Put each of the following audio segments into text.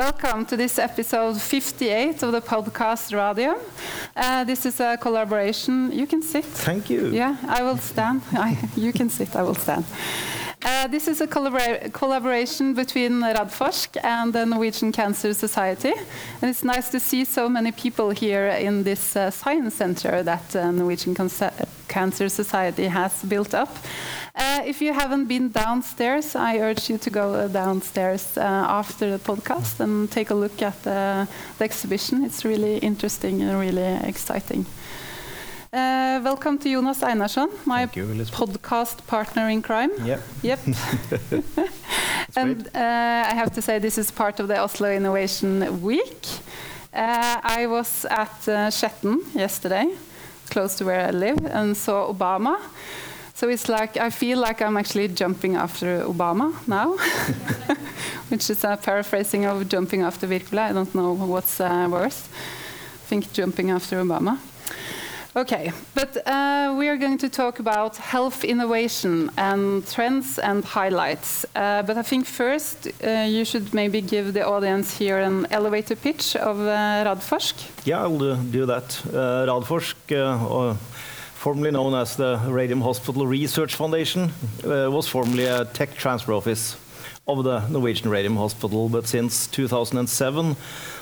Welcome to this episode 58 of the podcast Radio. Uh, this is a collaboration. You can sit. Thank you. Yeah, I will stand. I, you can sit, I will stand. Uh, this is a collabora collaboration between Radforsk and the Norwegian Cancer Society. And it's nice to see so many people here in this uh, science center that uh, Norwegian Cancer Society has built up. Uh, if you haven't been downstairs, I urge you to go uh, downstairs uh, after the podcast and take a look at the, the exhibition. It's really interesting and really exciting. Uh, welcome to Jonas Einarsson, my you, podcast partner in crime. Yep. Yep. and uh, I have to say, this is part of the Oslo Innovation Week. Uh, I was at uh, yesterday, close to where I live, and saw Obama. So it's like I feel like I'm actually jumping after Obama now, which is a paraphrasing of jumping after Virkula. I don't know what's uh, worse. I think jumping after Obama. Okay, but uh, we are going to talk about health innovation and trends and highlights. Uh, but I think first uh, you should maybe give the audience here an elevator pitch of uh, Radforsk. Yeah, I'll do that. Uh, Radforsk, uh, formerly known as the Radium Hospital Research Foundation, was formerly a tech transfer office of the Norwegian Radium Hospital, but since 2007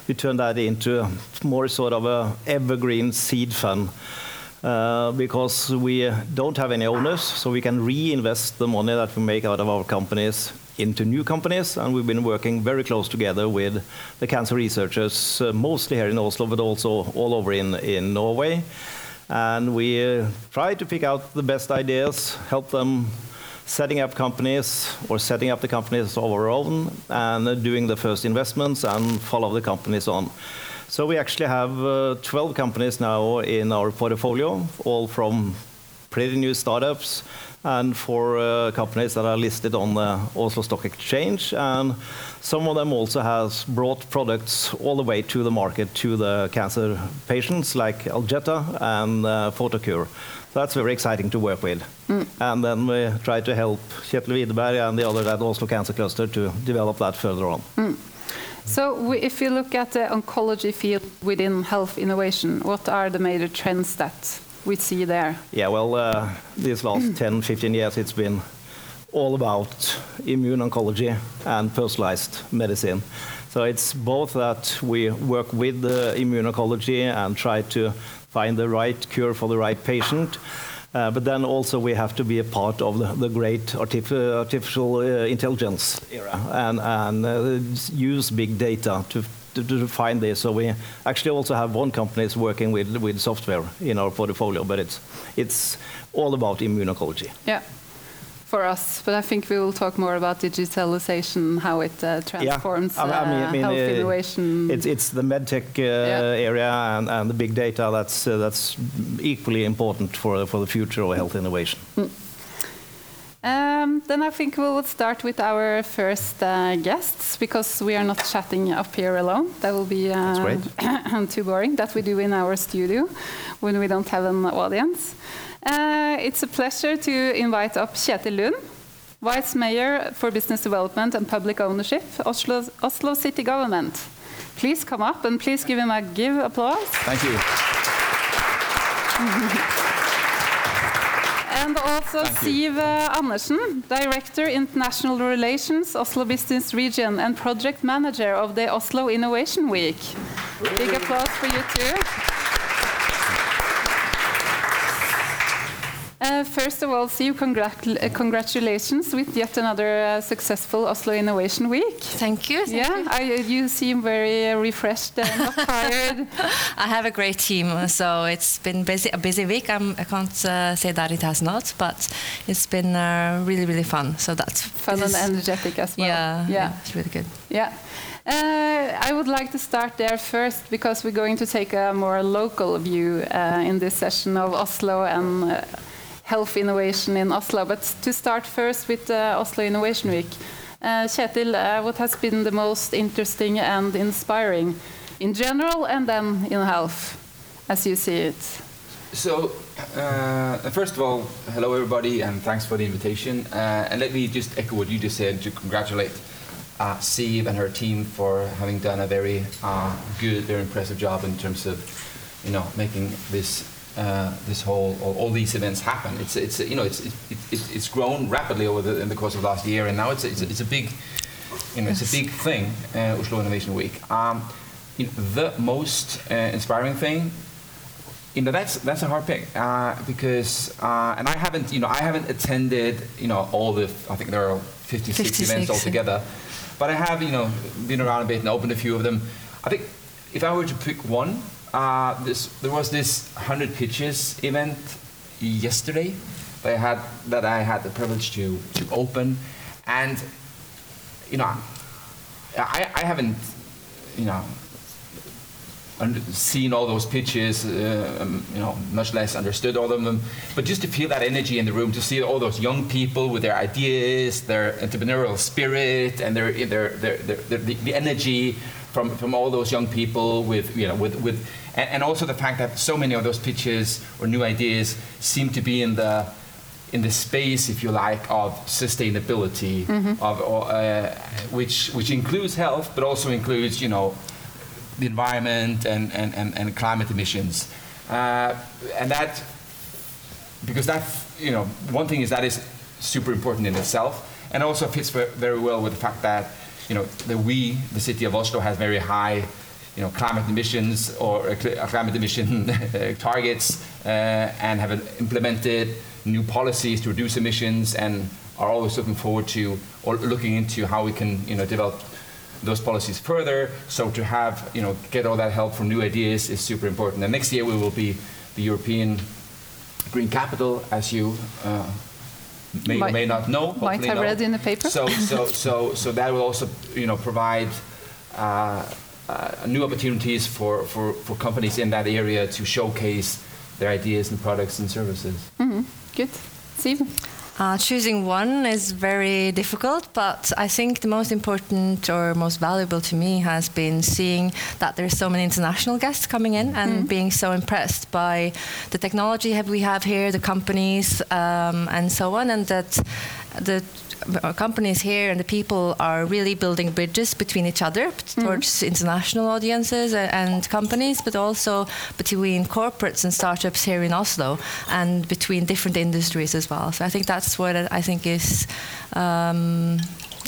we turned that into more sort of a evergreen seed fund. Uh, because we don't have any owners, so we can reinvest the money that we make out of our companies into new companies, and we've been working very close together with the cancer researchers, uh, mostly here in Oslo, but also all over in, in Norway. And we uh, try to pick out the best ideas, help them setting up companies or setting up the companies of our own and doing the first investments and follow the companies on. So we actually have uh, 12 companies now in our portfolio, all from pretty new startups and for uh, companies that are listed on the Oslo Stock Exchange. And some of them also has brought products all the way to the market to the cancer patients like Algeta and uh, Photocure. So that's very exciting to work with. Mm. And then we try to help Ketil Widerberg and the other at Oslo Cancer Cluster to develop that further on. Mm. So we, if you look at the oncology field within health innovation, what are the major trends that we see there? Yeah, well, uh, these last 10, 15 years, it's been all about immune oncology and personalized medicine. So it's both that we work with the immuno-oncology and try to find the right cure for the right patient, uh, but then also we have to be a part of the, the great artif artificial uh, intelligence era and, and uh, use big data to, to, to, find this. So we actually also have one company that's working with, with software in our portfolio, but it's, it's all about immuno-oncology. Yeah for us, but I think we will talk more about digitalization, how it uh, transforms yeah. I mean, I mean, uh, health uh, innovation. It's, it's the medtech uh, yeah. area and, and, the big data that's uh, that's equally important for for the future of health innovation. Mm. Um, then I think we will start with our first uh, guests because we are not chatting up here alone. That will be too boring. That we do in our studio when we don't have an audience. Uh, it's a pleasure to invite up Kjetil Lund, Vice Mayor for Business Development and Public Ownership, Oslo, Oslo City Government. Please come up and please give him a give applause. Thank you. and also Siv uh, Andersen, Director International Relations, Oslo Business Region, and Project Manager of the Oslo Innovation Week. Big applause for you too. Uh, first of all, see congrat uh, congratulations with yet another uh, successful Oslo Innovation Week. Thank you. Thank yeah, you. I, you seem very refreshed and not tired. I have a great team, so it's been busy, a busy week. I'm, I can not uh, say that it has not, but it's been uh, really, really fun. So that's fun and energetic as well. Yeah, yeah, yeah, it's really good. Yeah. Uh, I would like to start there first because we're going to take a more local view uh, in this session of Oslo and uh, health innovation in Oslo. But to start first with uh, Oslo Innovation Week, uh, Kjetil, uh, what has been the most interesting and inspiring in general and then in health, as you see it? So, uh, first of all, hello everybody, and thanks for the invitation. Uh, and let me just echo what you just said to congratulate uh, and her team for having done a very uh, good, very impressive job in terms of, you know, making this uh, this whole all, all, these events happen. It's it's you know it's it, it, it's grown rapidly over the in the course of last year, and now it's it's, it's a big you know it's a big thing. Uh, Oslo Innovation Week. Um, you know, the most uh, inspiring thing you know that's that's a hard pick uh, because uh, and I haven't you know I haven't attended you know all the I think there are 56, 56 events altogether, but I have you know been around a bit and opened a few of them. I think if I were to pick one, uh, this there was this 100 pitches event yesterday that I had that I had the privilege to to open, and you know I I haven't you know seen all those pitches, uh, um, you know, much less understood all of them. But just to feel that energy in the room, to see all those young people with their ideas, their entrepreneurial spirit, and their, their, their, their the, the, energy from, from all those young people with, you know, with, with and, and, also the fact that so many of those pitches or new ideas seem to be in the in the space, if you like, of sustainability, mm-hmm. of, uh, which which includes health, but also includes, you know, the environment and, and, and, and climate emissions. Uh, and that, because that, you know, one thing is that is super important in itself, and also fits very well with the fact that, you know, that we, the city of Oslo, has very high, you know, climate emissions or uh, climate emission targets, uh, and have implemented new policies to reduce emissions, and are always looking forward to or looking into how we can, you know, develop those policies further. So to have, you know, get all that help from new ideas is super important. And next year we will be the European Green Capital, as you uh, may might, or may not know. Might have know. read in the paper. So, so, so, so that will also, you know, provide uh, uh, new opportunities for, for, for companies in that area to showcase their ideas and products and services. Mm-hmm. Good. Siv? Uh, choosing one is very difficult, but I think the most important or most valuable to me has been seeing that there's so many international guests coming in and mm. being so impressed by the technology we have here, the companies, um, and so on, and that the companies here and the people are really building bridges between each other mm-hmm. towards international audiences and companies, but also between corporates and startups here in Oslo and between different industries as well. So I think that's what I think is. Um,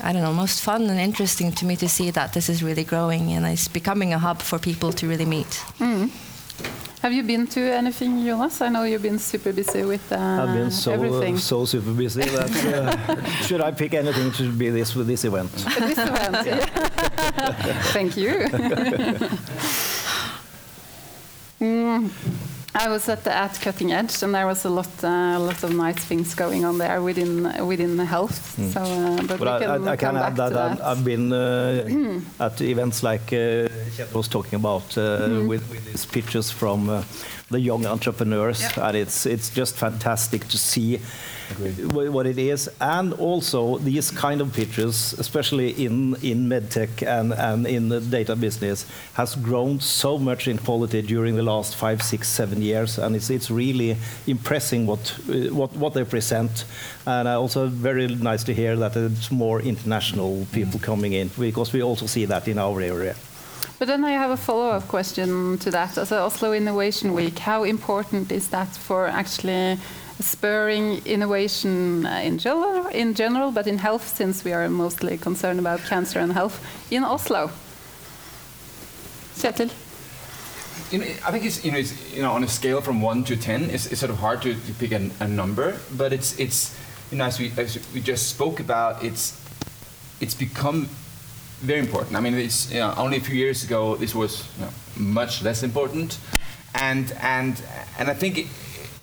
I don't know, most fun and interesting to me to see that this is really growing and it's becoming a hub for people to really meet. Mm. Have you been to anything, Jonas? I know you've been super busy with uh, I've been so, everything. so super busy that uh, should I pick anything to be this with this event? this event, yeah. Thank you. mm. I was at the at Cutting Edge, and there was a lot, uh, lot of nice things going on there within within health. Mm. So, uh, but, but can I, I, can add that, that, I've been uh, mm. at events like uh, was talking about mm. with, with these pictures from uh, the young entrepreneurs, yep. and it's it's just fantastic to see what it is, and also these kind of pitches, especially in in medtech and and in the data business, has grown so much in quality during the last five, six, seven years, and it's it's really impressing what what what they present, and also very nice to hear that it's more international people mm. coming in because we also see that in our area. But then I have a follow-up question to that. As Oslo Innovation Week, how important is that for actually spurring innovation uh, in general, in general, but in health, since we are mostly concerned about cancer and health in Oslo. Kjetil. You know, I think it's you know, it's, you know on a scale from one to ten, it's, it's sort of hard to, to pick a, a, number, but it's it's you know as we as we just spoke about, it's it's become very important. I mean, it's you know, only a few years ago this was you know, much less important, and and and I think. It,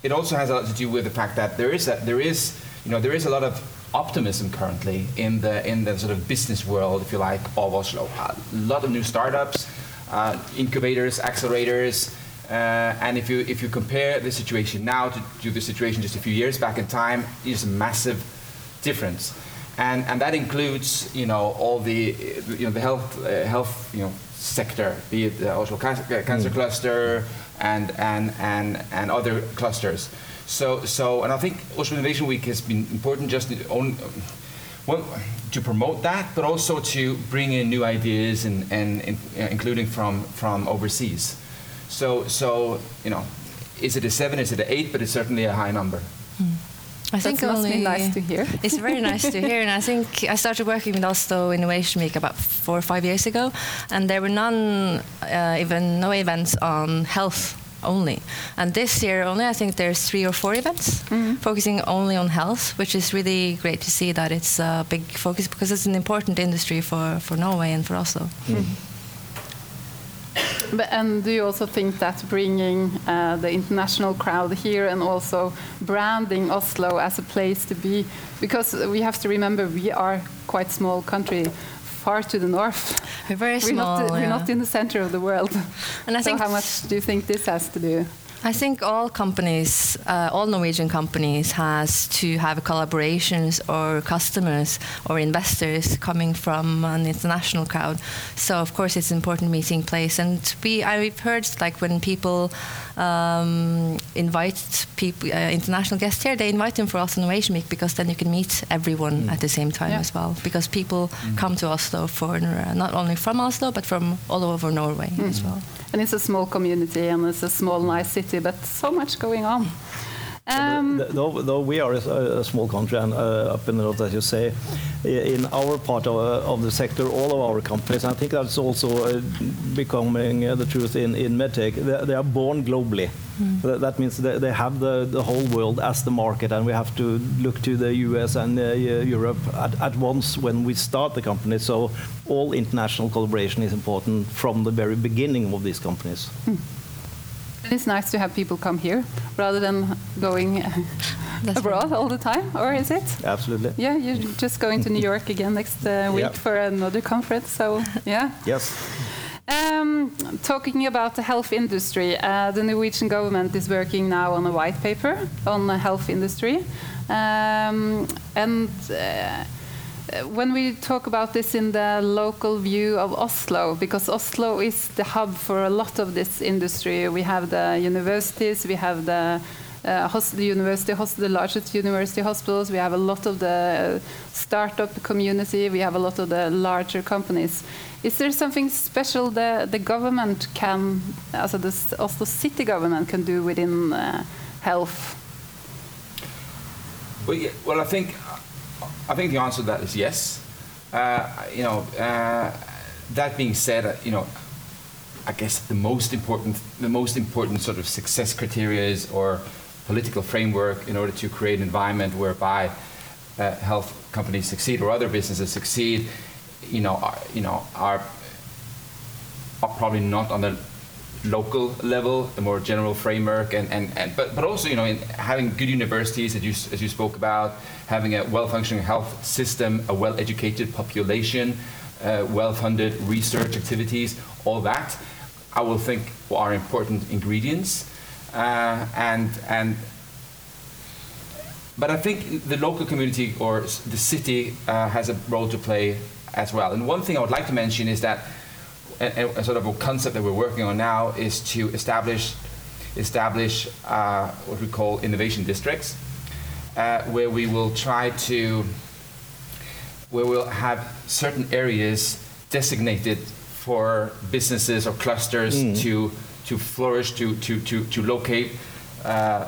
it also has a lot to do with the fact that there is a, there is you know there is a lot of optimism currently in the in the sort of business world, if you like, of Oslo. A lot of new startups, uh, incubators, accelerators. Uh, and if you if you compare the situation now to, to, the situation just a few years back in time, there's a massive difference, and and that includes you know all the you know the health uh, health you know sector, be it the Oslo Cancer, cancer mm. Cluster, and, and, and, and other clusters. So, so, and I think Oslo Innovation Week has been important just on, well, to promote that, but also to bring in new ideas and, and, and uh, including from, from overseas. So, so, you know, is it a seven, is it an eight, but it's certainly a high number. I think That must be nice to hear. It's very nice to hear, and I think I started working with Oslo Innovation Week about four or five years ago, and there were none, uh, even no events on health only. And this year only, I think there's three or four events focusing only on health, which is really great to see that it's a big focus because it's an important industry for, for Norway and for Oslo. But, and do you also think that bringing uh, the international crowd here and also branding Oslo as a place to be, because we have to remember we are quite small country, far to the north. We're very We're not, small. we're not in the center of the world. And I so think how much do you think this has to do? I think all companies, uh, all Norwegian companies, has to have collaborations or customers or investors coming from an international crowd. So of course it's important meeting place. And we, I've heard like when people um, invite people, uh, international guests here, they invite them for Oslo Innovation Week because then you can meet everyone at the same time Yeah. as well. Because people come to Oslo for uh, not only from Oslo but from all over Norway as well. And it's a small community and it's a small, nice city, but so much going on. Um, Th- Though, though we are a, a small country and uh, up in the north, as you say, in our part of, uh, of the sector, all of our companies, I think that's also uh, becoming uh, the truth in, in medtech, they, they are born globally. That, that means they, they have the, the whole world as the market, and we have to look to the US and uh, Europe at, at once when we start the company. So all international collaboration is important from the very beginning of these companies. And it's nice to have people come here rather than going That's abroad all the time, or is it? Absolutely. Yeah, you're just going to New York again next uh, week Yeah. for another conference. So, yeah. Yes. Um, talking about the health industry, uh, the Norwegian government is working now on a white paper on the health industry. Um, and uh, when we talk about this in the local view of Oslo, because Oslo is the hub for a lot of this industry, we have the universities, we have the uh, university, hos- the largest university hospitals. We have a lot of the startup community. We have a lot of the larger companies. Is there something special that the government can, also the Oslo city government can do within uh, health? Well, yeah, well, I think I think the answer to that is yes. Uh, you know, uh, that being said, uh, you know, I guess the most important the most important sort of success criteria is or political framework in order to create an environment whereby uh, health companies succeed or other businesses succeed. You know, are, you know, are are probably not on the local level, the more general framework, and, and, and but, but also you know in having good universities as you, as you spoke about, having a well-functioning health system, a well-educated population, uh, well-funded research activities, all that, I will think are important ingredients, uh, and and. But I think the local community or the city uh, has a role to play as well. And one thing I would like to mention is that a, a sort of a concept that we're working on now is to establish establish uh, what we call innovation districts, uh, where we will try to where we'll have certain areas designated for businesses or clusters to to flourish, to to to, to locate uh,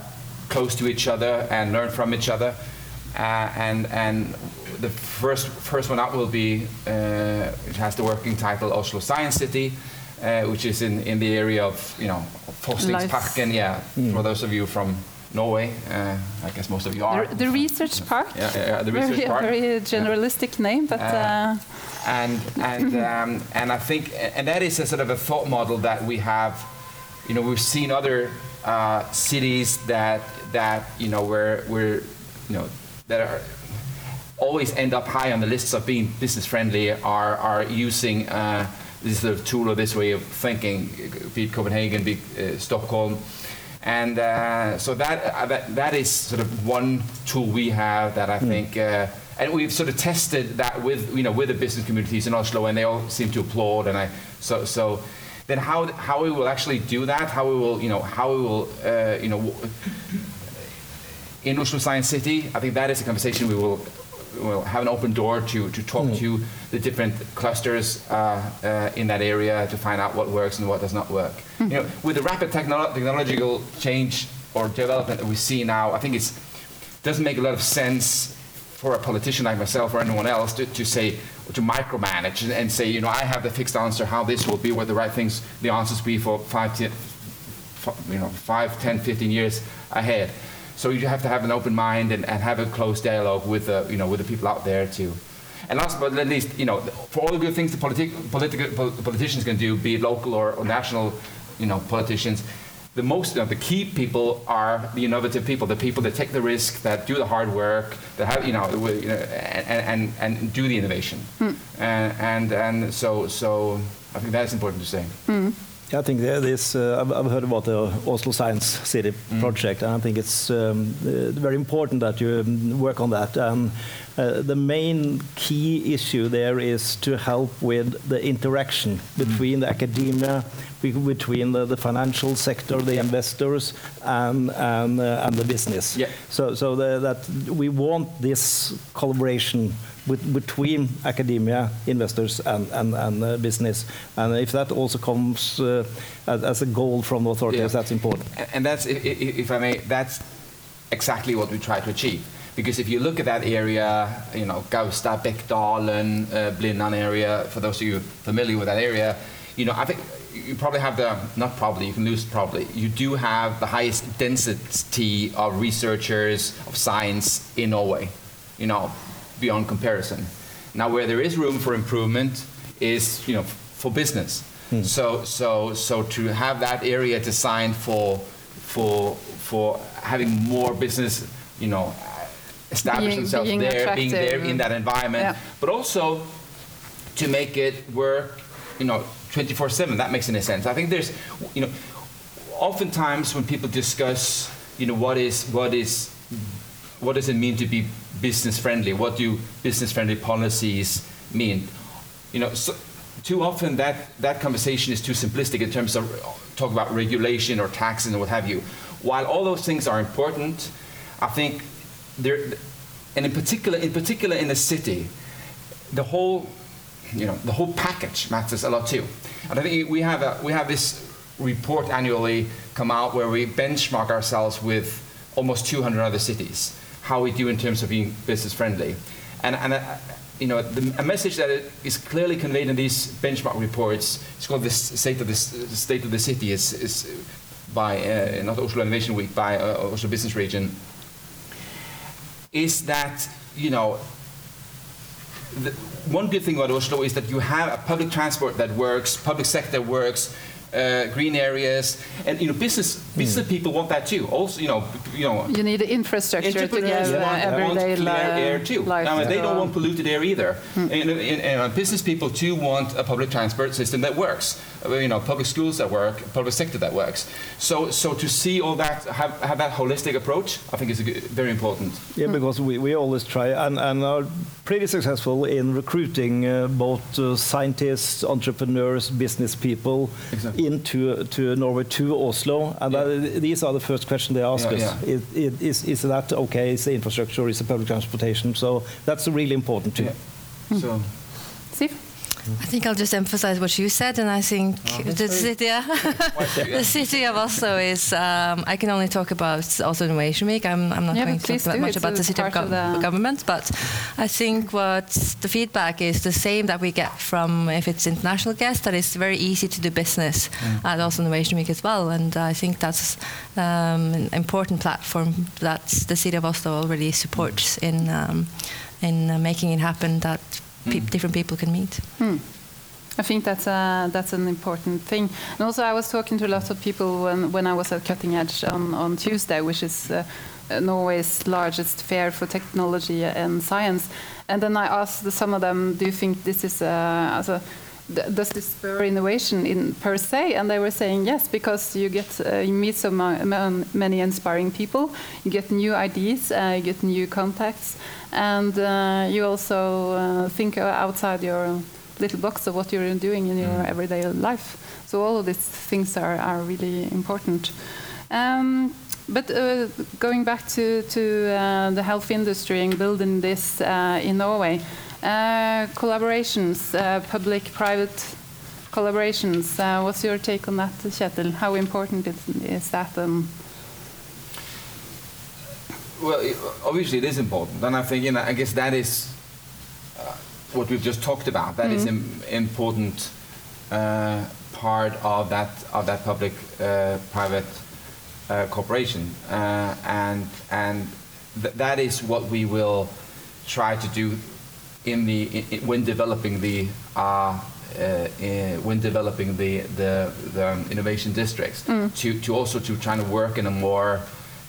close to each other and learn from each other. Uh, and and the first first one up will be uh, it has the working title Oslo Science City, uh, which is in, in the area of you know Forskningsparken. Yeah, for those of you from Norway, uh, I guess most of you are. The, the research park. Yeah, yeah, yeah, the research very, park. Very generalistic name, but uh, and and um, and I think and that is a sort of a thought model that we have. You know, we've seen other uh, cities that that you know where where you know that are always end up high on the lists of being business friendly are are using uh, this sort of tool or this way of thinking, be it Copenhagen, be it, uh, Stockholm. And uh, so that, uh, that that is sort of one tool we have that I think, uh, and we've sort of tested that with you know with the business communities in Oslo, and they all seem to applaud. And I so so then how how we will actually do that, how we will you know how we will uh, you know in Oslo Science City, I think that is a conversation we will well, have an open door to, to talk to the different clusters uh, uh, in that area to find out what works and what does not work. You know, with the rapid technolo- technological change or development that we see now, I think it doesn't make a lot of sense for a politician like myself or anyone else to, to say to micromanage and, and say, you know, I have the fixed answer how this will be, what the right things, the answers be for five, ten, f- you know, five, 10, 15 years ahead. So you have to have an open mind and, and have a close dialogue with the, you know, with the people out there too. And last but not least, you know, for all the good things the politi- political pol- politicians can do, be it local or, or national, you know, politicians, the most, you know, the key people are the innovative people, the people that take the risk, that do the hard work, that have, you know, you know and, and, and do the innovation. Hmm. And, and, and so, so I think that's important to say. Hmm. I think there is, uh, I've, I've heard about the Oslo Science City project, and I think it's um, uh, very important that you um, work on that. And uh, the main key issue there is to help with the interaction between the academia, be- between the, the financial sector, the investors, and, and, uh, and the business. Yeah. So, so the, that we want this collaboration with, between academia, investors, and, and, and uh, business. And if that also comes uh, as, as a goal from the authorities, Yeah. that's important. And that's, i- i- if I may, that's exactly what we try to achieve. Because if you look at that area, you know, Gaustad, Beckdalen, uh, Blindern area, for those of you familiar with that area, you know, I think you probably have the, not probably, you can lose probably, you do have the highest density of researchers of science in Norway, you know, beyond comparison. Now, where there is room for improvement is, you know, for business. So, so, so to have that area designed for, for, for having more business, you know, establish Being- themselves being there, being there in that environment, Yeah. but also to make it work, you know, 24/7. That makes any sense. I think there's, you know, oftentimes when people discuss, you know, what is what is what does it mean to be business friendly? What do business friendly policies mean? You know, so, too often that, that conversation is too simplistic in terms of talk about regulation or taxes and what have you. While all those things are important, I think there, and in particular, in particular in the city, the whole, you know, the whole package matters a lot too. And I think we have a, we have this report annually come out where we benchmark ourselves with almost 200 other cities, how we do in terms of being business friendly. And, and uh, you know, the, a message that is clearly conveyed in these benchmark reports, it's called the state of the, state of the city, is, is by uh, not Oslo Innovation Week, by uh, Oslo Business Region, is that you know the, one good thing about Oslo is that you have a public transport that works, public sector works, uh, green areas, and you know business business people want that too. Also, you know, you know. You need the infrastructure to Entrepreneurs give uh, want, everyday want clear li- air too. life I mean, they don't want polluted air either. And, and, and uh, business people too want a public transport system that works. Uh, You know, public schools that work, public sector that works. So, so to see all that, have, have that holistic approach, I think is a good, very important. Yeah, because we, we always try and, and are pretty successful in recruiting uh, both uh, scientists, entrepreneurs, business people Exactly. into to Norway, to Oslo. And Yeah. that- these are the first questions they ask Yeah, us. yeah. Is, is, is- is that okay? Is the infrastructure? Is the public transportation? So that's really important too. Yeah. So. Siv? I think I'll just emphasize what you said, and I think the city, yeah. the city of Oslo is. Um, I can only talk about Oslo Innovation Week. I'm, I'm not Yeah, going to please talk do. much It's about the city of, part of the- government, but I think what the feedback is the same that we get from if it's international guests. That it's very easy to do business at Oslo Innovation Week as well, and I think that's um, an important platform that the city of Oslo already supports in um, in uh, making it happen. That pe- different people can meet. I think that's a, that's an important thing. And also, I was talking to a lot of people when, when I was at Cutting Edge on, on Tuesday, which is uh, Norway's largest fair for technology and science. And then I asked some of them, "Do you think this is uh, a th- does this spur innovation in per se?" And they were saying yes, because you get uh, you meet so ma- ma- many inspiring people, you get new ideas, uh, you get new contacts, and uh, you also uh, think outside your little box of what you're doing in your everyday life. So all of these things are, are really important. Um, But uh, going back to, to uh, the health industry and building this uh, in Norway, collaborations, uh, public-private collaborations. Uh, what's your take on that, Kjetil? How important is, is that? Um, Well, obviously it is important, and I think you know, I guess that is uh, what we've just talked about. That is an important uh, part of that of that public-private uh, cooperation, uh, and and th- that is what we will try to do in the i i when developing the. Uh, uh, when developing the the, the um, innovation districts, to, to also to try to work in a more,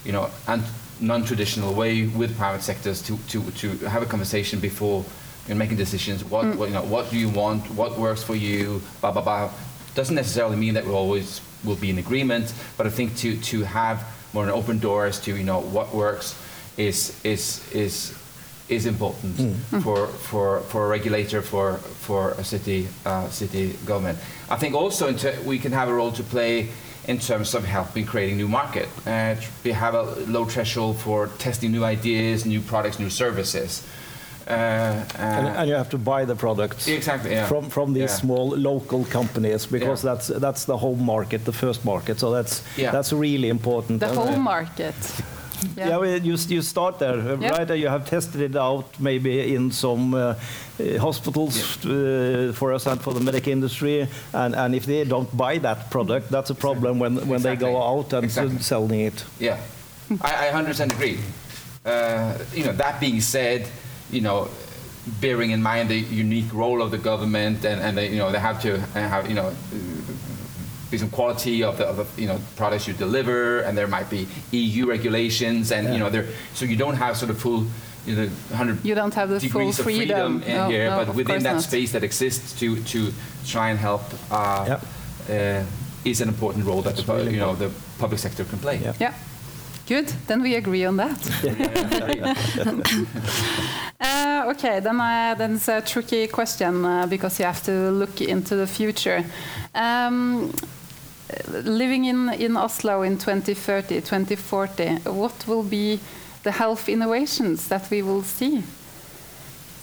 you know, and non-traditional way with private sectors to, to, to have a conversation before you know, making decisions. What, what you know, what do you want? What works for you? Blah blah blah. Doesn't necessarily mean that we always will be in agreement, but I think to, to have more an open doors to you know what works is is is is important for, for, for a regulator, for, for a city, uh, city government. I think also in ter- we can have a role to play in terms of helping creating new market. Uh, we have a low threshold for testing new ideas, new products, new services. Uh, And, uh, and you have to buy the products Exactly, yeah. from, from these Yeah. small local companies because Yeah. that's, that's the home market, the first market. So that's, Yeah. that's really important. the home uh, market. Yeah, well, you, you start there, uh, Yeah. right? You have tested it out maybe in some uh, uh, hospitals uh, for us and for the medic industry. And, and if they don't buy that product, that's a problem when, when they go out and Exactly. selling it. Yeah, I, I 100% agree. Uh, you know, that being said, you know, bearing in mind the unique role of the government and, and they, you know, they have to have, you know, be some quality of the, of the you know products you deliver, and there might be EU regulations, and you know there, so you don't have sort of full, you know, 100 You don't have the full degrees of freedom, freedom. in No, here, no, but within that not. space that exists to to try and help uh, Yep. uh, is an important role that the, really you know the public sector can play. Yeah. Yeah. Good. Then we agree on that. Uh, okay, then, I, then it's a tricky question uh, because you have to look into the future. Um, living in, in Oslo in 2030, 2040, what will be the health innovations that we will see?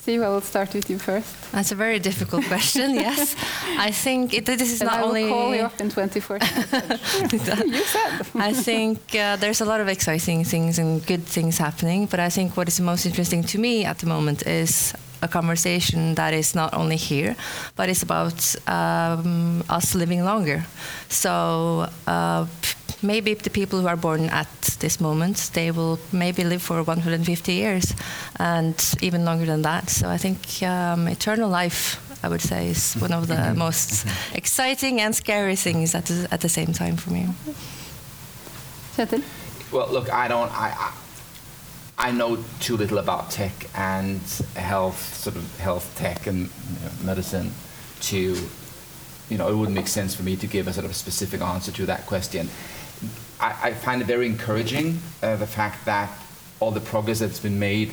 See, I will start with you first. That's a very difficult question. yes, I think it, this is and not I will only. call you up in 2040. you said. I think uh, there's a lot of exciting things and good things happening, but I think what is most interesting to me at the moment is a conversation that is not only here, but it's about um, us living longer. So uh, maybe the people who are born at this moment, they will maybe live for 150 years, and even longer than that. So I think um, eternal life. I would say is one of the most exciting and scary things at the, at the same time for me. Kjetil? Well, look, I don't. I, I I know too little about tech and health, sort of health tech and medicine, to, you know, it wouldn't make sense for me to give a sort of specific answer to that question. I, I find it very encouraging uh, the fact that all the progress that's been made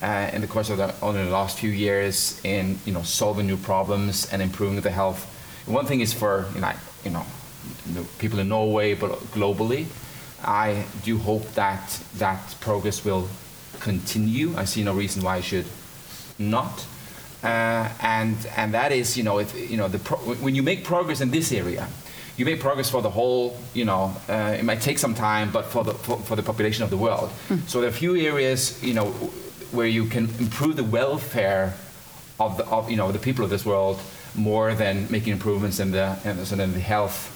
uh, in the course of the, only the last few years in you know solving new problems and improving the health. One thing is for you know, you know people in Norway, but globally, I do hope that that progress will continue. I see no reason why it should not. Uh, and and that is you know if you know the pro- when you make progress in this area, you make progress for the whole you know uh, it might take some time, but for the for, for the population of the world. So there are a few areas you know where you can improve the welfare of the of you know the people of this world more than making improvements in the in the, sort of the health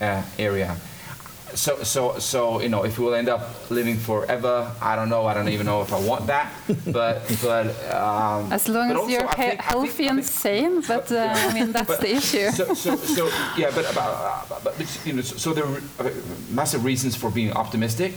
uh, area. So, so, so, you know, if we'll end up living forever, I don't know. I don't even know if I want that. But, but um, As long but as you're he- think- I think- healthy and sane, but uh, I mean, that's but- the issue. So, so, so yeah, but, about, but, but you know, so, so there are massive reasons for being optimistic,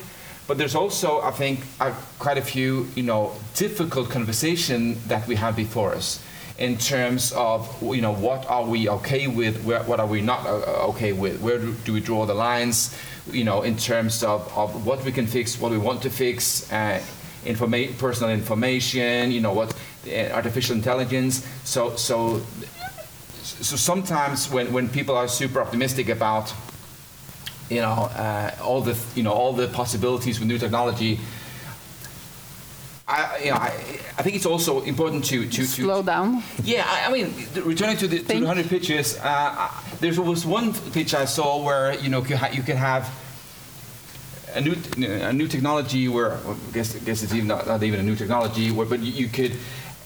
but there's also, I think, uh, quite a few, you know, difficult conversation that we have before us in terms of, you know, what are we okay with, where, what are we not uh, okay with, where do, do we draw the lines, you know, in terms of, of what we can fix, what we want to fix, uh, informa- personal information, you know, what uh, artificial intelligence. So, so so sometimes when, when people are super optimistic about you know, uh, all the you know all the possibilities with new technology. I, you know, I, I think it's also important to to, to Slow down. yeah, I, I mean, th- returning to the, to the 100 pitches, uh, I- there was one pitch I saw where you know you, ha- you can have a new a new technology where well, I guess I guess it's even not, not even a new technology where but you, you could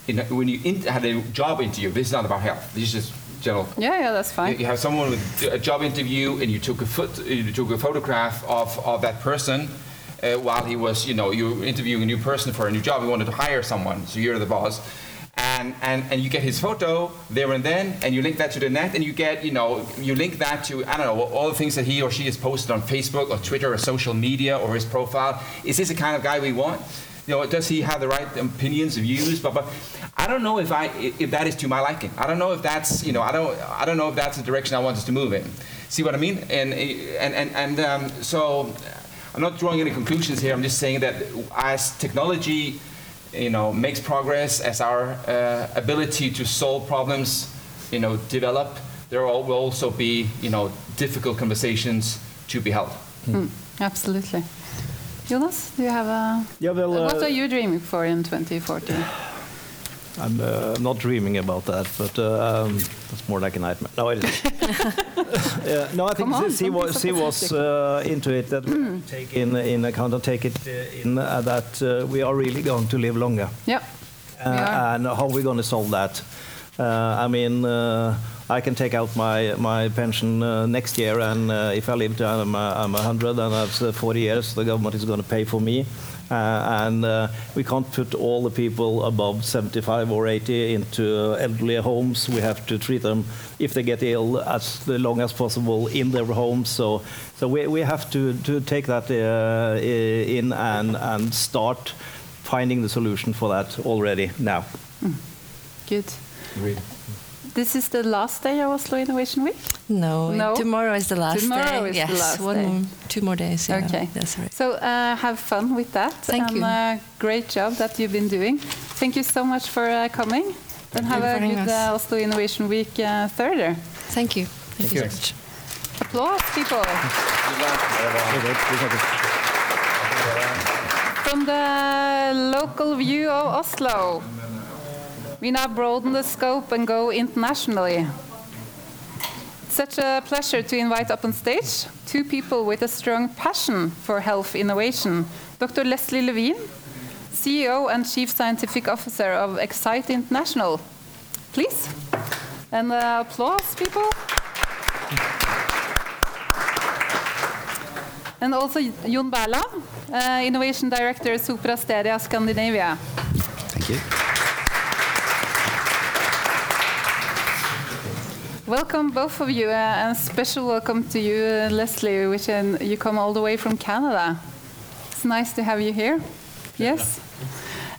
you know, when you in, had a job interview. This is not about health. This is just general. Yeah, yeah, that's You, fine. you have someone with a job interview and you took a foot, you took a photograph of, of that person. Uh, while he was, you know, you interviewing a new person for a new job, you wanted to hire someone, so you're the boss, and, and, and you get his photo there and then, and you link that to the net, and you get, you know, you link that to, I don't know, all the things that he or she has posted on Facebook or Twitter or social media or his profile. Is this the kind of guy we want? You know, does he have the right opinions, views? But, but I don't know if I if that is to my liking. I don't know if that's you know I don't I don't know if that's the direction I want us to move in. See what I mean? And and and and um, so I'm not drawing any conclusions here. I'm just saying that as technology, you know, makes progress, as our uh, ability to solve problems, you know, develop, there will will also be you know difficult conversations to be held. Mm, absolutely. Jonas, do you have a? Yeah, well, what uh, are you dreaming for in 2014? I'm uh, not dreaming about that, but uh, um, it's more like a nightmare. No, it isn't. yeah, no, I think on, she was, she was uh, into it that we take in in account and take it in uh, that uh, we are really going to live longer, Yeah. uh, We are. and how we're going to solve that. Uh, I mean, uh, I can take out my my pension uh, next year, and uh, if I live to I'm, uh, I'm 100 and I've uh, 40 years, the government is going to pay for me. Uh, and uh, we can't put all the people above 75 or 80 into elderly homes. We have to treat them, if they get ill, as long as possible in their homes. So, so we, we have to, to take that uh, in and, and start finding the solution for that already now. Good. This is the last day of Oslo Innovation Week. No, No? tomorrow is the last Tomorrow day. is the yes, last one, day. two more days. Yeah, Okay. that's right. So uh, have fun with that. Thank and, you. Uh, great job that you've been doing. Thank you so much for uh, coming. and have you a for having good us. uh, Oslo Innovation Week uh, further. Thank you. Thank, you so much. Applause, people. From the local view of Oslo, we now broaden the scope and go internationally. Such a pleasure to invite up on stage two people with a strong passion for health innovation. Dr. Leslie Levine, CEO and Chief Scientific Officer of Excite International. Please. And uh, applause, people. And also Jon Berland, uh, Innovation Director, Supra Steria Scandinavia. Thank you. Welcome, both of you, uh, and special welcome to you, uh, Leslie, which um, you come all the way from Canada. It's nice to have you here. Yes.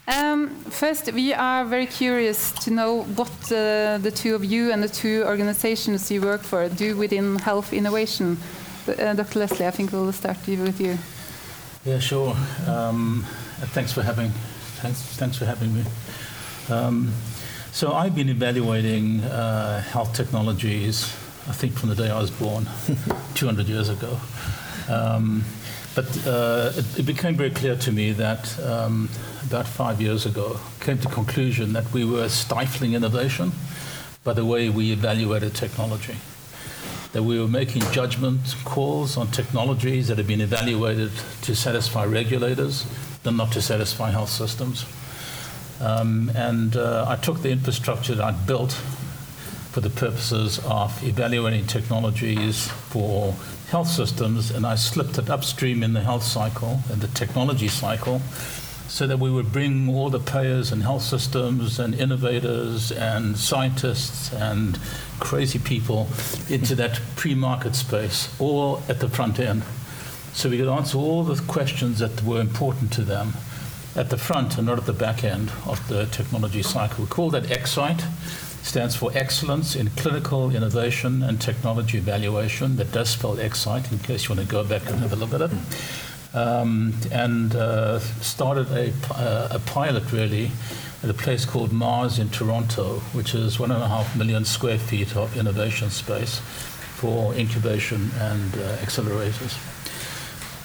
Um, first, we are very curious to know what uh, the two of you and the two organizations you work for do within health innovation. Uh, Dr. Leslie, I think we'll start with you. Yeah, sure. Um, uh, thanks for having thanks, thanks for having me. Um, so I've been evaluating uh, health technologies, I think from the day I was born, 200 years ago. Um, but uh, it, it became very clear to me that um, about five years ago, came to conclusion that we were stifling innovation by the way we evaluated technology that we were making judgment calls on technologies that had been evaluated to satisfy regulators than not to satisfy health systems. Um, and uh, I took the infrastructure that I'd built for the purposes of evaluating technologies for health systems, and I slipped it upstream in the health cycle and the technology cycle so that we would bring all the payers and health systems and innovators and scientists and crazy people into that pre-market space, all at the front end. So we could answer all the questions that were important to them at the front and not at the back end of the technology cycle. We call that EXCITE. Stands for Excellence in Clinical Innovation and Technology Evaluation. That does spell EXCITE, in case you want to go back and have a look at it um, and uh, started a, uh, a pilot really at a place called MaRS in Toronto, which is one and a half million square feet of innovation space. for incubation and uh, accelerators.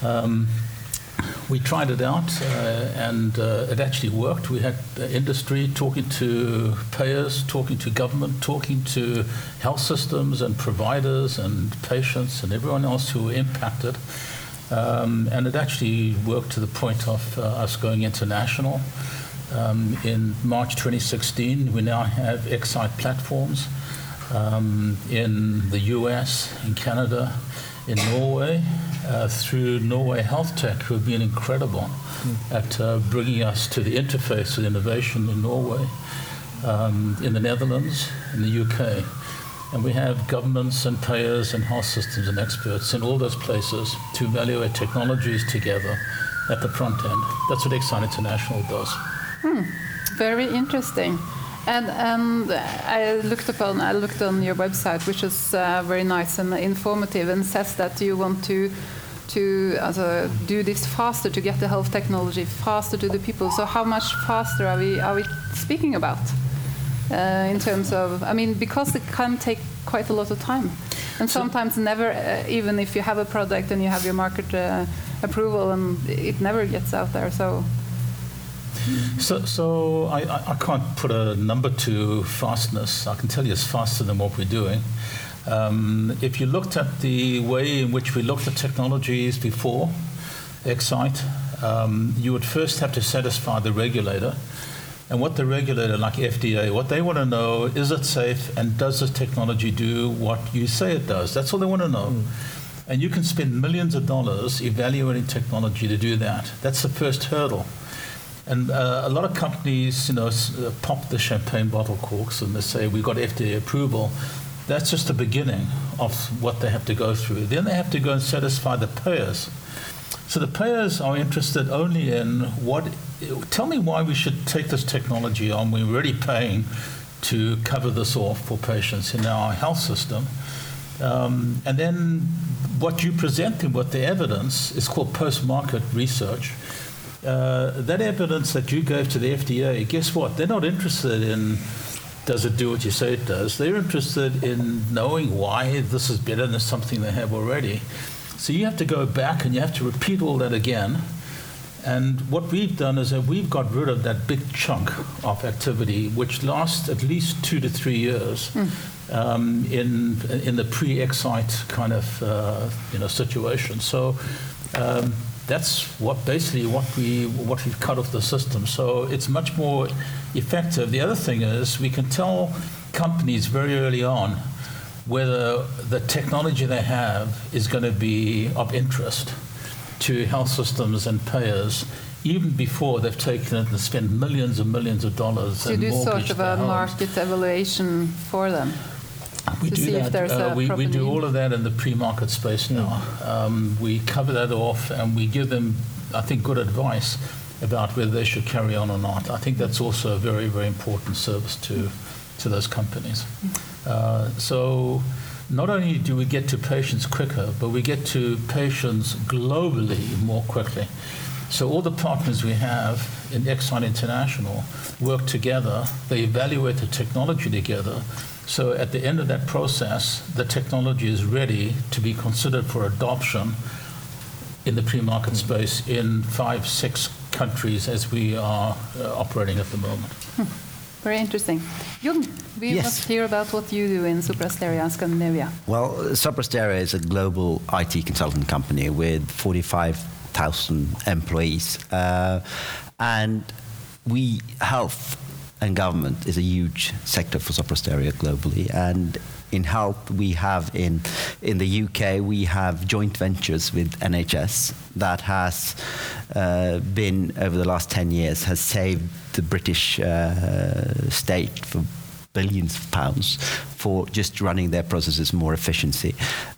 Um, we tried it out uh, and uh, it actually worked. We had industry talking to payers, talking to government, talking to health systems and providers and patients and everyone else who were impacted. Um, and it actually worked to the point of uh, us going international. Um, in March 2016, we now have Excite platforms um, in the US, in Canada, in Norway, uh, through Norway Health Tech, who have been incredible mm. at uh, bringing us to the interface with innovation in Norway, um, in the Netherlands, in the UK. And we have governments and payers and health systems and experts in all those places to evaluate technologies together at the front end. That's what Excite International does. Hmm. Very interesting. And, and I looked upon I looked on your website, which is uh, very nice and informative, and says that you want to to uh, do this faster to get the health technology faster to the people. So how much faster are we are we speaking about uh, in terms of? I mean, because it can take quite a lot of time, and sometimes never. Uh, even if you have a product and you have your market uh, approval, and it never gets out there. So so, so I, I can't put a number to fastness. I can tell you it's faster than what we're doing. Um, if you looked at the way in which we looked at technologies before, Excite, um, you would first have to satisfy the regulator. And what the regulator, like FDA, what they want to know is it safe and does the technology do what you say it does? That's all they want to know. Mm. And you can spend millions of dollars evaluating technology to do that. That's the first hurdle. And uh, a lot of companies, you know, uh, pop the champagne bottle corks and they say we got FDA approval. That's just the beginning of what they have to go through. Then they have to go and satisfy the payers. So the payers are interested only in what. Tell me why we should take this technology on. We're already paying to cover this off for patients in our health system. Um, and then what you present them with the evidence is called post-market research uh, that evidence that you gave to the FDA, guess what? They're not interested in does it do what you say it does. They're interested in knowing why this is better than something they have already. So you have to go back and you have to repeat all that again. And what we've done is that we've got rid of that big chunk of activity, which lasts at least two to three years. Mm. Um, in in the pre-excite kind of uh, you know situation, so um, that's what basically what we what we've cut off the system. So it's much more effective. The other thing is we can tell companies very early on whether the technology they have is going to be of interest to health systems and payers even before they've taken it and spent millions and millions of dollars. So you do sort of a market evaluation for them. We do that. Uh, we, we do all of that in the pre-market space now. Um, we cover that off and we give them, I think, good advice about whether they should carry on or not. I think that's also a very, very important service to to those companies. Uh, so not only do we get to patients quicker, but we get to patients globally more quickly. So all the partners we have in Excite International work together. They evaluate the technology together so at the end of that process, the technology is ready to be considered for adoption in the pre-market space in five, six countries as we are uh, operating at the moment. Hmm. Very interesting. Jon, we yes. must hear about what you do in Sopra Steria Scandinavia. Well, Sopra Steria is a global IT consultant company with 45,000 employees. Uh, and we help and government is a huge sector for Sopra Steria globally. And in health, we have in in the UK we have joint ventures with NHS that has uh, been over the last ten years has saved the British uh, state for billions of pounds for just running their processes more efficiency.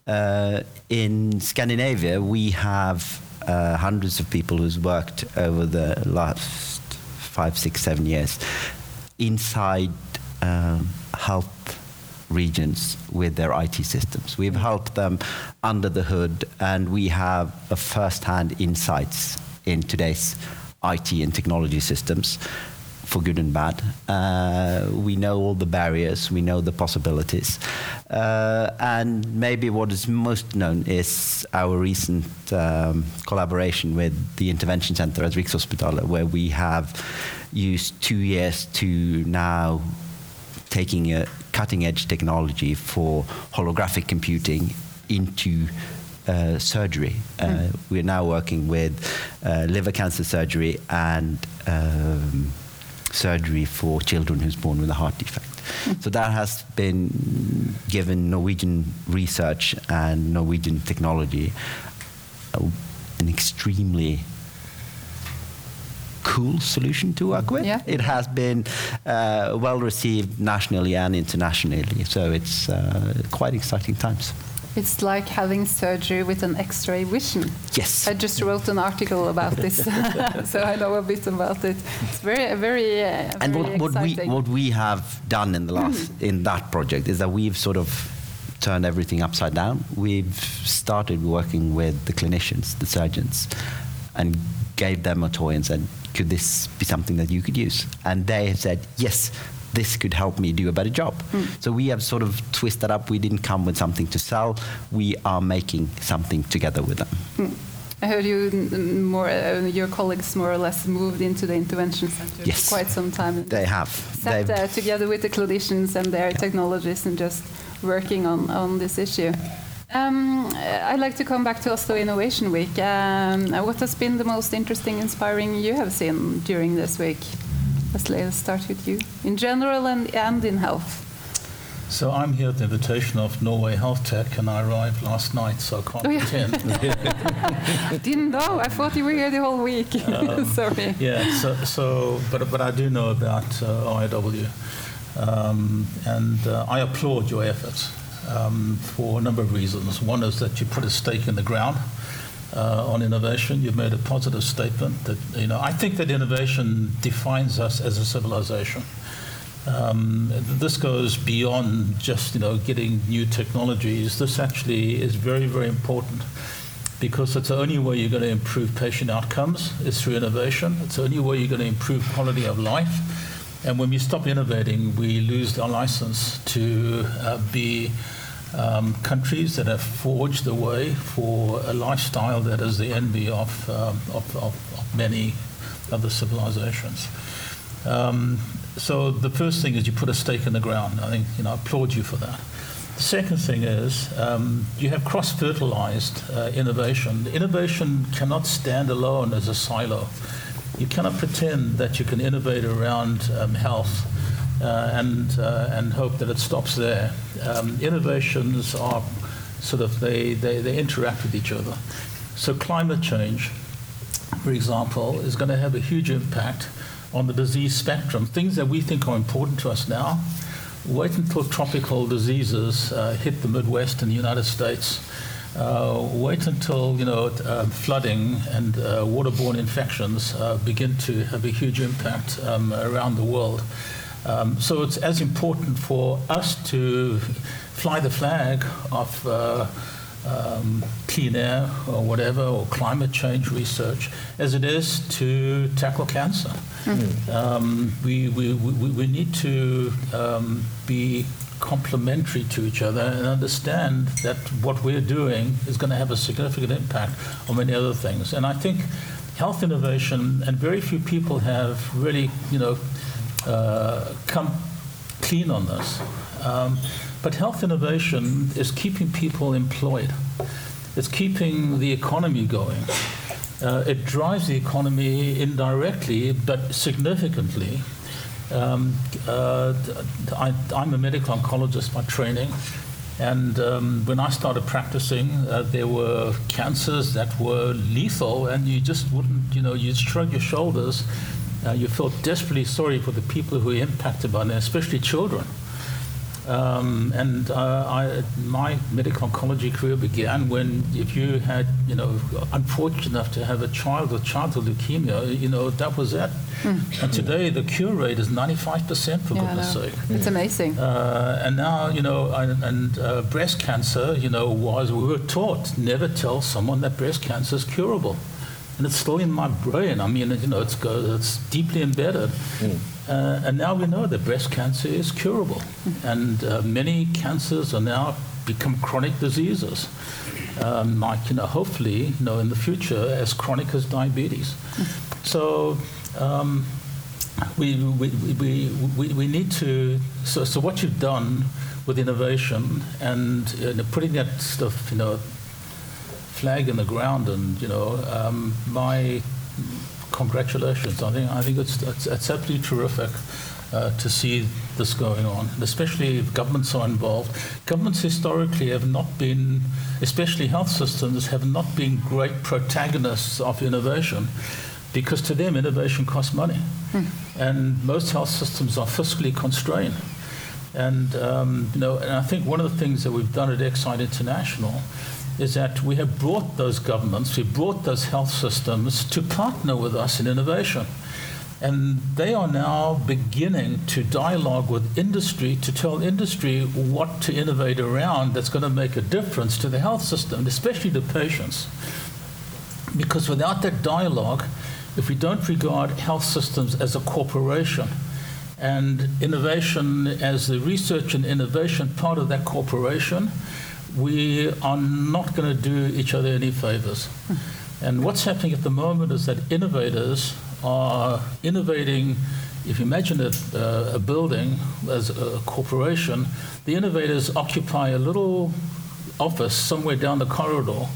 Uh, in Scandinavia, we have uh, hundreds of people who's worked over the last five, six, seven years inside um, health regions with their IT systems. We've helped them under the hood, and we have a first-hand insights in today's IT and technology systems for good and bad. Uh, we know all the barriers, we know the possibilities. Uh, and maybe what is most known is our recent um, collaboration with the Intervention Center at Rikshospitalet, where we have used two years to now taking a cutting edge technology for holographic computing into uh, surgery. Uh, mm. We're now working with uh, liver cancer surgery and um, surgery for children who's born with a heart defect. So that has been given Norwegian research and Norwegian technology uh, an extremely cool solution to work with. Yeah. It has been uh, well received nationally and internationally, so it's uh, quite exciting times. It's like having surgery with an X-ray vision. Yes. I just wrote an article about this, so I know a bit about it. It's very, very, uh, and what, what we what we have done in the last mm. in that project is that we've sort of turned everything upside down. We've started working with the clinicians, the surgeons, and gave them a toy and said, "Could this be something that you could use?" And they have said, "Yes." This could help me do a better job. Mm. So we have sort of twisted up. We didn't come with something to sell. We are making something together with them. Mm. I heard you more. Uh, your colleagues more or less moved into the intervention center yes. for quite some time. They have. Sat there together with the clinicians and their technologists and just working on on this issue. Um, I'd like to come back to Oslo Innovation Week. Um, what has been the most interesting, inspiring you have seen during this week? Let's start with you. In general and, and in health. So I'm here at the invitation of Norway Health Tech, and I arrived last night, so I can't oh, yeah. Didn't know. I thought you were here the whole week. Um, Sorry. Yeah. So, so, but but I do know about uh, IW, um, and uh, I applaud your efforts um, for a number of reasons. One is that you put a stake in the ground uh, on innovation. You've made a positive statement that, you know, I think that innovation defines us as a civilization. Um, this goes beyond just, you know, getting new technologies. This actually is very, very important because it's the only way you're going to improve patient outcomes is through innovation. It's the only way you're going to improve quality of life. And when we stop innovating, we lose our license to uh, be um, countries that have forged the way for a lifestyle that is the envy of, um, of, of, of, many other civilizations. Um, so the first thing is you put a stake in the ground. I think you know I applaud you for that. The second thing is um, you have cross-fertilized uh, innovation. Innovation cannot stand alone as a silo. You cannot pretend that you can innovate around um, health and, uh, and hope that it stops there. Um, innovations are sort of, they, they, they interact with each other. So climate change, for example, is going to have a huge impact on the disease spectrum. Things that we think are important to us now, wait until tropical diseases uh, hit the Midwest in the United States. Uh, wait until you know uh, flooding and uh, waterborne infections uh, begin to have a huge impact um, around the world. Um, so it's as important for us to fly the flag of uh, um, clean air or whatever, or climate change research, as it is to tackle cancer. Mm-hmm. Um, we, we, we, we, need to um, be complementary to each other and understand that what we're doing is going to have a significant impact on many other things. And I think health innovation, and very few people have really, you know, uh, come clean on this. Um, but health innovation is keeping people employed. It's keeping the economy going. Uh, it drives the economy indirectly, but significantly. Um, uh, I, am a medical oncologist by training, and um, when I started practicing, uh, there were cancers that were lethal, and you just wouldn't, you know, you'd shrug your shoulders uh, you felt desperately sorry for the people who were impacted by it, especially children. Um, and uh, I, my medical oncology career began when, if you had, you know, unfortunate enough to have a child with childhood leukemia, you know, that was it. Mm. And today the cure rate is 95%, for yeah, goodness sake. It's amazing. Uh, and now, you know, and, and uh, breast cancer, you know, was, we were taught never tell someone that breast cancer is curable. And it's still in my brain. I mean, you know, it's, go, it's deeply embedded. Mm. Uh, and now we know that breast cancer is curable, and uh, many cancers are now become chronic diseases. Um, like, you know, hopefully, you know, in the future, as chronic as diabetes. So, um, we, we, we, we, we need to, so, so what you've done with innovation and uh, putting that stuff, you know, flag in the ground and, you know, um, my congratulations. I think, I think it's, it's, it's absolutely terrific. Uh, to see this going on, and especially if governments are involved. Governments historically have not been, especially health systems, have not been great protagonists of innovation because to them innovation costs money. Hmm. And most health systems are fiscally constrained. And, um, you know, and I think one of the things that we've done at Excite International is that we have brought those governments, we brought those health systems to partner with us in innovation. And they are now beginning to dialogue with industry to tell industry what to innovate around that's going to make a difference to the health system, especially the patients. Because without that dialogue, if we don't regard health systems as a corporation and innovation as the research and innovation part of that corporation, we are not going to do each other any favors. And what's happening at the moment is that innovators are innovating. If you imagine a, uh, a building as a corporation, the innovators occupy a little office somewhere down the corridor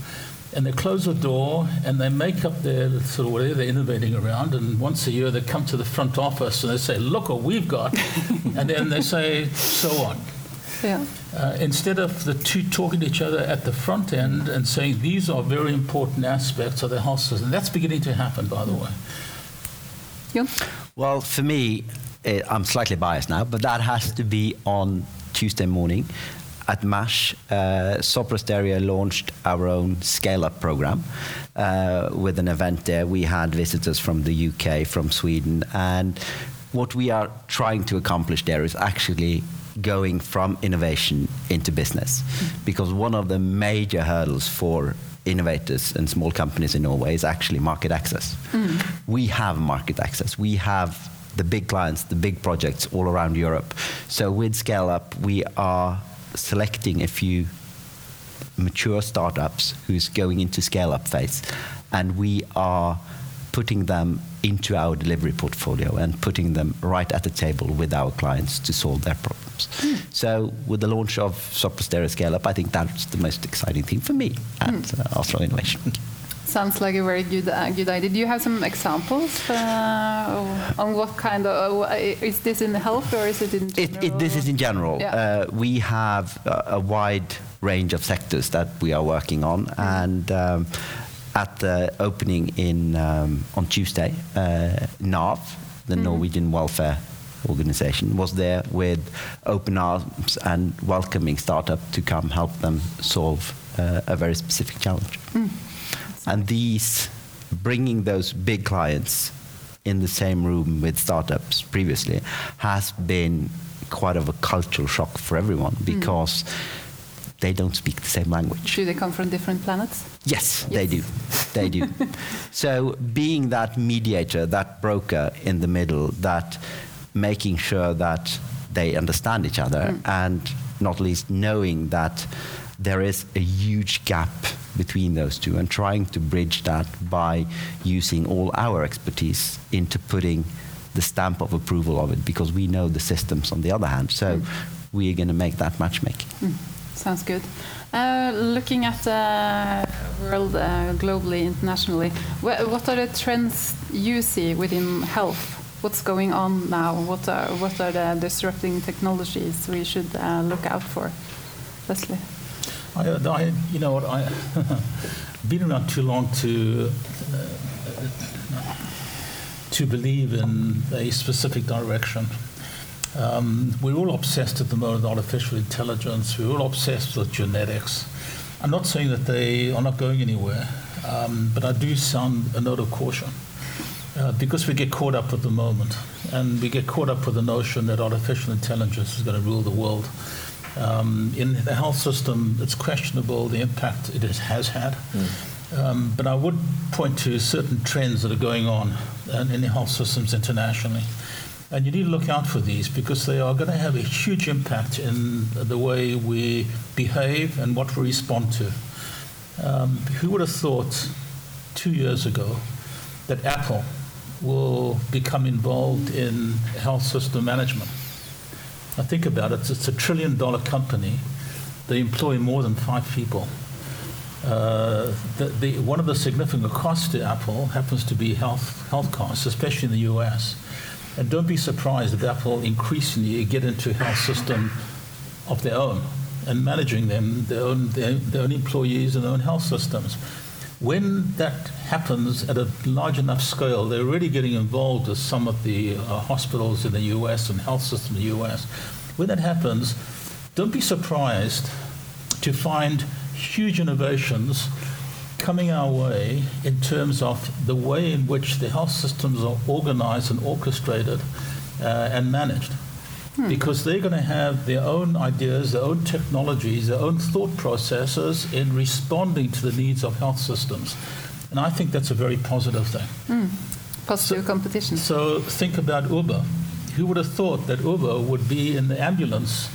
and they close the door and they make up their sort of whatever they're innovating around. And once a year they come to the front office and they say, "Look what we've got," and then they say, "So on." Yeah. Uh, instead of the two talking to each other at the front end and saying these are very important aspects of the health system, that's beginning to happen, by the way. Yeah. Well, for me, eh, I'm slightly biased now, but that has to be on Tuesday morning at MASH, uh, Sopra Steria launched our own scale-up program uh, with an event there. We had visitors from the UK, from Sweden, and what we are trying to accomplish there is actually going from innovation into business. Because one of the major hurdles for innovators and small companies in Norway is actually market access. Mm. We have market access. We have the big clients, the big projects all around Europe. So with Scale Up, we are selecting a few mature startups who's going into scale up phase, and we are putting them into our delivery portfolio and putting them right at the table with our clients to solve their problems. Mm. So, with the launch of Sopra Steria Scale Up, I think that's the most exciting thing for me at mm. uh, Oslo Innovation. Sounds like a very good uh, good idea. Do you have some examples uh, on what kind of uh, is this in health or is it in general? It, it, this is in general. Yeah. Uh, we have a, a, wide range of sectors that we are working on, mm. and um, at the opening in um, on Tuesday, uh, NAV, the mm. Norwegian Welfare organization was there with open arms and welcoming startup to come help them solve uh, a very specific challenge. Mm. And these, bringing those big clients in the same room with startups previously has been quite of a cultural shock for everyone hmm. because mm. They don't speak the same language. Do they come from different planets? Yes, yes. they do. They do. so being that mediator, that broker in the middle, that making sure that they understand each other mm. and not least knowing that there is a huge gap between those two and trying to bridge that by using all our expertise into putting the stamp of approval of it because we know the systems on the other hand. So mm. we are going to make that matchmaking. Mm. Sounds good. Uh, looking at the world uh, globally, internationally, wh what are the trends you see within health? What's going on now? What are, what are the disrupting technologies we should uh, look out for? Leslie? You know what, I been around too long to to believe in a specific direction. Um, we're all obsessed at the moment with artificial intelligence. We're all obsessed with genetics. I'm not saying that they are not going anywhere, um, but I do sound a note of caution. Uh, because we get caught up with the moment, and we get caught up with the notion that artificial intelligence is going to rule the world. Um, in the health system, it's questionable the impact it has had. Mm. Um, but I would point to certain trends that are going on uh, in the health systems internationally. And you need to look out for these because they are going to have a huge impact in the way we behave and what we respond to. Um, who would have thought two years ago that Apple will become involved in health system management? Now, think about it it's a trillion dollar company, they employ more than five people. Uh, the, the, one of the significant costs to Apple happens to be health, health costs, especially in the US. And don't be surprised if Apple increasingly get into health system of their own and managing them, their own, their, their own employees and their own health systems. When that happens at a large enough scale, they're already getting involved with some of the uh, hospitals in the US and health systems in the US. When that happens, don't be surprised to find huge innovations coming our way in terms of the way in which the health systems are organized and orchestrated uh, and managed. Hmm. Because they're going to have their own ideas, their own technologies, their own thought processes in responding to the needs of health systems. And I think that's a very positive thing. Hmm. Positive so, competition. So think about Uber. Who would have thought that Uber would be in the ambulance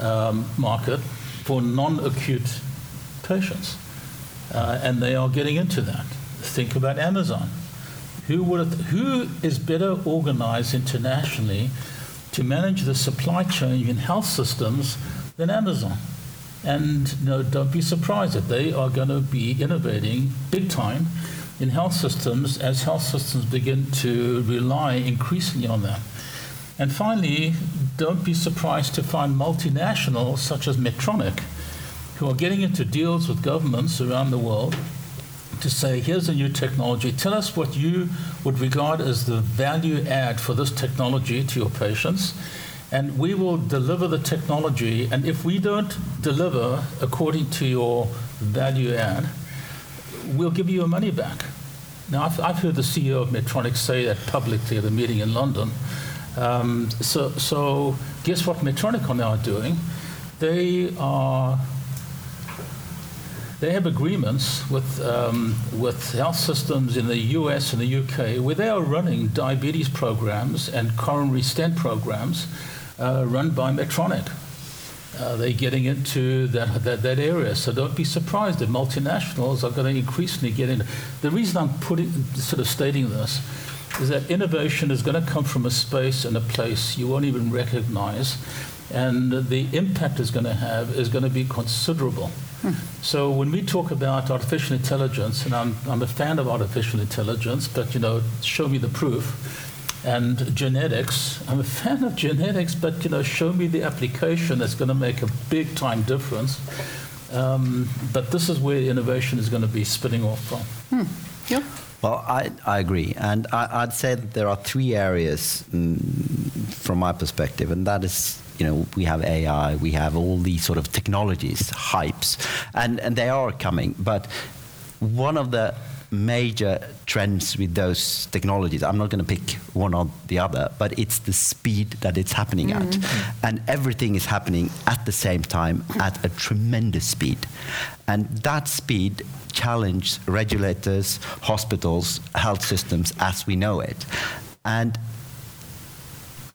um, market for non acute patients? Uh, and they are getting into that. Think about Amazon. Who, would who is better organized internationally to manage the supply chain in health systems than Amazon? And you know, don't be surprised that they are going to be innovating big time in health systems as health systems begin to rely increasingly on them. And finally, don't be surprised to find multinationals such as Medtronic who are getting into deals with governments around the world to say, here's a new technology, tell us what you would regard as the value add for this technology to your patients, and we will deliver the technology. And if we don't deliver according to your value add, we'll give you your money back. Now, I've, I've heard the CEO of Medtronic say that publicly at a meeting in London. Um, so, so, guess what Medtronic are now doing? They are they have agreements with, um, with health systems in the US and the UK where they are running diabetes programs and coronary stent programs uh, run by Medtronic. Uh, they're getting into that, that, that, area. So don't be surprised that multinationals are going to increasingly get in. The reason I'm putting, sort of stating this is that innovation is going to come from a space and a place you won't even recognize, and the impact it's going to have is going to be considerable. So when we talk about artificial intelligence, and I'm, I'm a fan of artificial intelligence, but you know, show me the proof. And genetics, I'm a fan of genetics, but you know, show me the application that's going to make a big time difference. Um, but this is where innovation is going to be spinning off from. Hmm. Yeah. Well, I, I agree. And I, would say that there are three areas mm, from my perspective, and that is you know, we have AI, we have all these sort of technologies, hypes, and, and they are coming. But one of the major trends with those technologies, I'm not going to pick one or the other, but it's the speed that it's happening mm. at. And everything is happening at the same time at a tremendous speed. And that speed challenges regulators, hospitals, health systems as we know it. And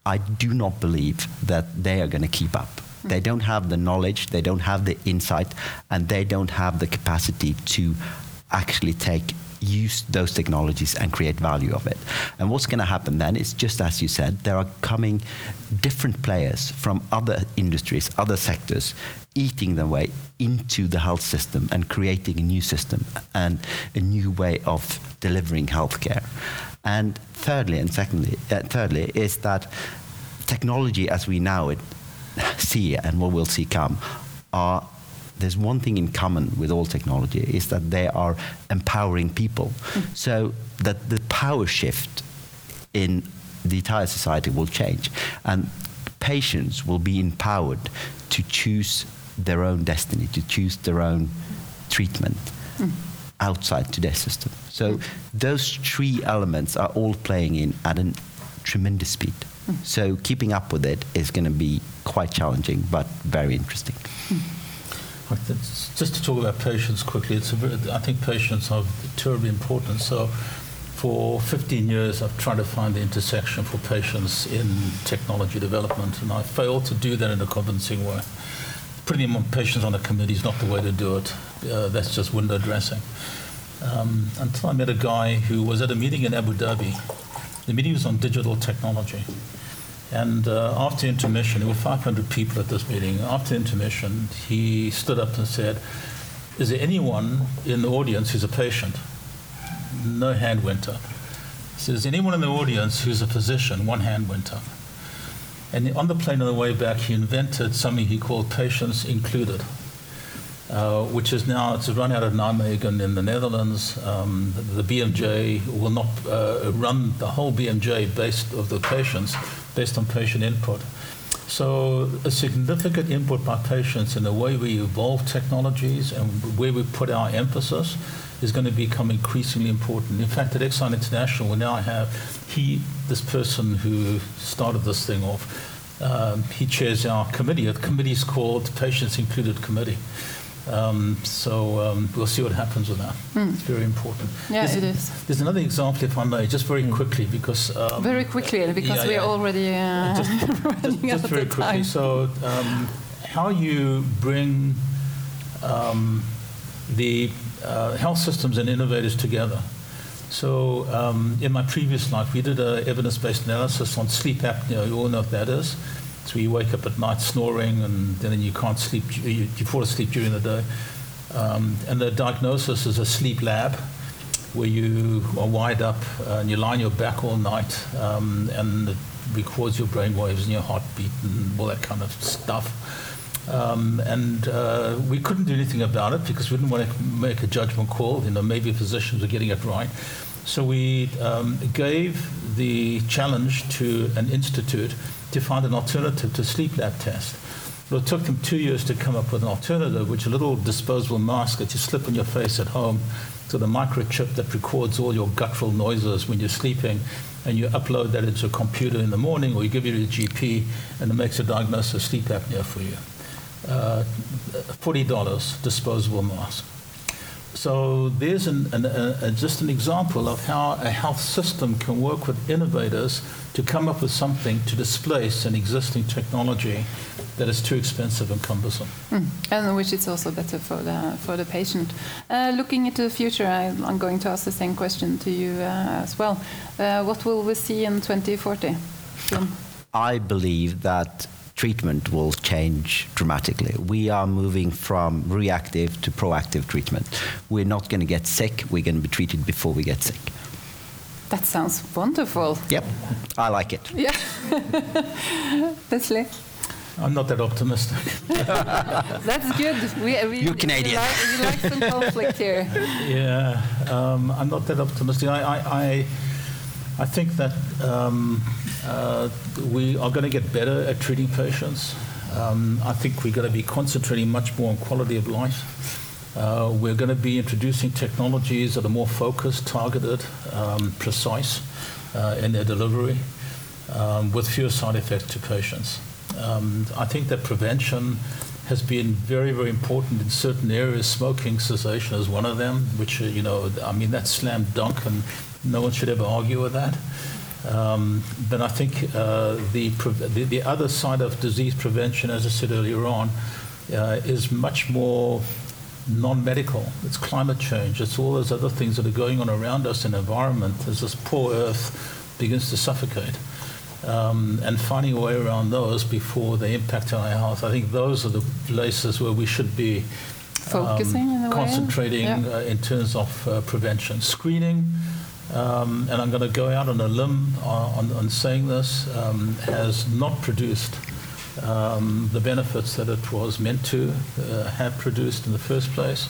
I do not believe that they are going to keep up. Hmm. They don't have the knowledge, they don't have the insight, and they don't have the capacity to actually take use those technologies and create value of it. And what's going to happen then is just as you said, there are coming different players from other industries, other sectors, eating their way into the health system and creating a new system and a new way of delivering healthcare. And thirdly, and secondly, uh, thirdly, is that technology as we now it, see and what we'll see come are there's one thing in common with all technology is that they are empowering people. Mm. So that the power shift in the entire society will change, and patients will be empowered to choose their own destiny, to choose their own treatment. Mm outside today's system. So those three elements are all playing in at a tremendous speed. Mm. So keeping up with it is going to be quite challenging, but very interesting. Mm. Just to talk about patients quickly, it's I think patients are terribly important. So, for 15 years, I've tried to find the intersection for patients in technology development, and I failed to do that in a convincing way. Putting patients on a committee is not the way to do it. Uh, that's just window dressing. Um, until I met a guy who was at a meeting in Abu Dhabi. The meeting was on digital technology. And uh, after intermission, there were 500 people at this meeting. After intermission, he stood up and said, Is there anyone in the audience who's a patient? No hand went up. He said, Is anyone in the audience who's a physician? One hand went up. And on the plane on the way back, he invented something he called patients included. Uh, which is now it's run out of Nijmegen in the Netherlands. Um, the, the, BMJ will not uh, run the whole BMJ based of the patients based on patient input. So a significant input by patients in the way we evolve technologies and where we put our emphasis is going to become increasingly important. In fact, at Excite International, we now have he, this person who started this thing off, um, he chairs our committee. The committee is called Patients Included Committee. Um, so um, we'll see what happens with that. Mm. It's very important. Yeah, there's, it is. There's another example, if I may, just very hmm. quickly, because um, very quickly, because yeah, we're yeah. already uh, just, just, just very quickly. Time. So, um, how you bring um, the uh, health systems and innovators together. So, um, in my previous life, we did an evidence-based analysis on sleep apnea. You all know what that is. So you wake up at night snoring, and then you can't sleep. You, you fall asleep during the day. Um, and the diagnosis is a sleep lab, where you are wired up and you lie on your back all night, um, and it records your brain waves and your heartbeat and all that kind of stuff. Um, and uh, we couldn't do anything about it because we didn't want to make a judgment call. You know, maybe physicians were getting it right. So we um, gave the challenge to an institute to find an alternative to sleep lab test. Well, it took them two years to come up with an alternative, which is a little disposable mask that you slip on your face at home to the microchip that records all your guttural noises when you're sleeping, and you upload that into a computer in the morning, or you give it to a GP, and it makes a diagnosis of sleep apnea for you. Uh, $40 disposable mask. So there's an, an, a, just an example of how a health system can work with innovators to come up with something to displace an existing technology that is too expensive and cumbersome. Mm. And which is also better for the, for the patient. Uh, looking into the future, I, am going to ask the same question to you uh, as well. Uh, what will we see in 2040? Jim? I believe that treatment will change dramatically. We are moving from reactive to proactive treatment. We're not going to get sick, we're going to be treated before we get sick. That sounds wonderful. Yep, I like it. Yeah. Leslie? I'm not that optimistic. That's good. We, we, You're Canadian. You like, we like some conflict here. Yeah, um, I'm not that optimistic. I, I, I, I think that um, uh, we are going to get better at treating patients. Um, I think we're going to be concentrating much more on quality of life. Uh, we're going to be introducing technologies that are more focused, targeted, um, precise uh, in their delivery, um, with fewer side effects to patients. Um, I think that prevention has been very, very important in certain areas. Smoking cessation is one of them, which, uh, you know, I mean, that's slam dunk, and no one should ever argue with that. Um, but I think uh, the, the, the other side of disease prevention, as I said earlier on, uh, is much more non-medical. It's climate change. It's all those other things that are going on around us in the environment as this poor Earth begins to suffocate. Um, and finding a way around those before they impact on our health. I think those are the places where we should be focusing um, concentrating yeah. uh, in terms of uh, prevention. Screening, um, and I'm going to go out on a limb on, on saying this, um, has not produced um, the benefits that it was meant to uh, have produced in the first place.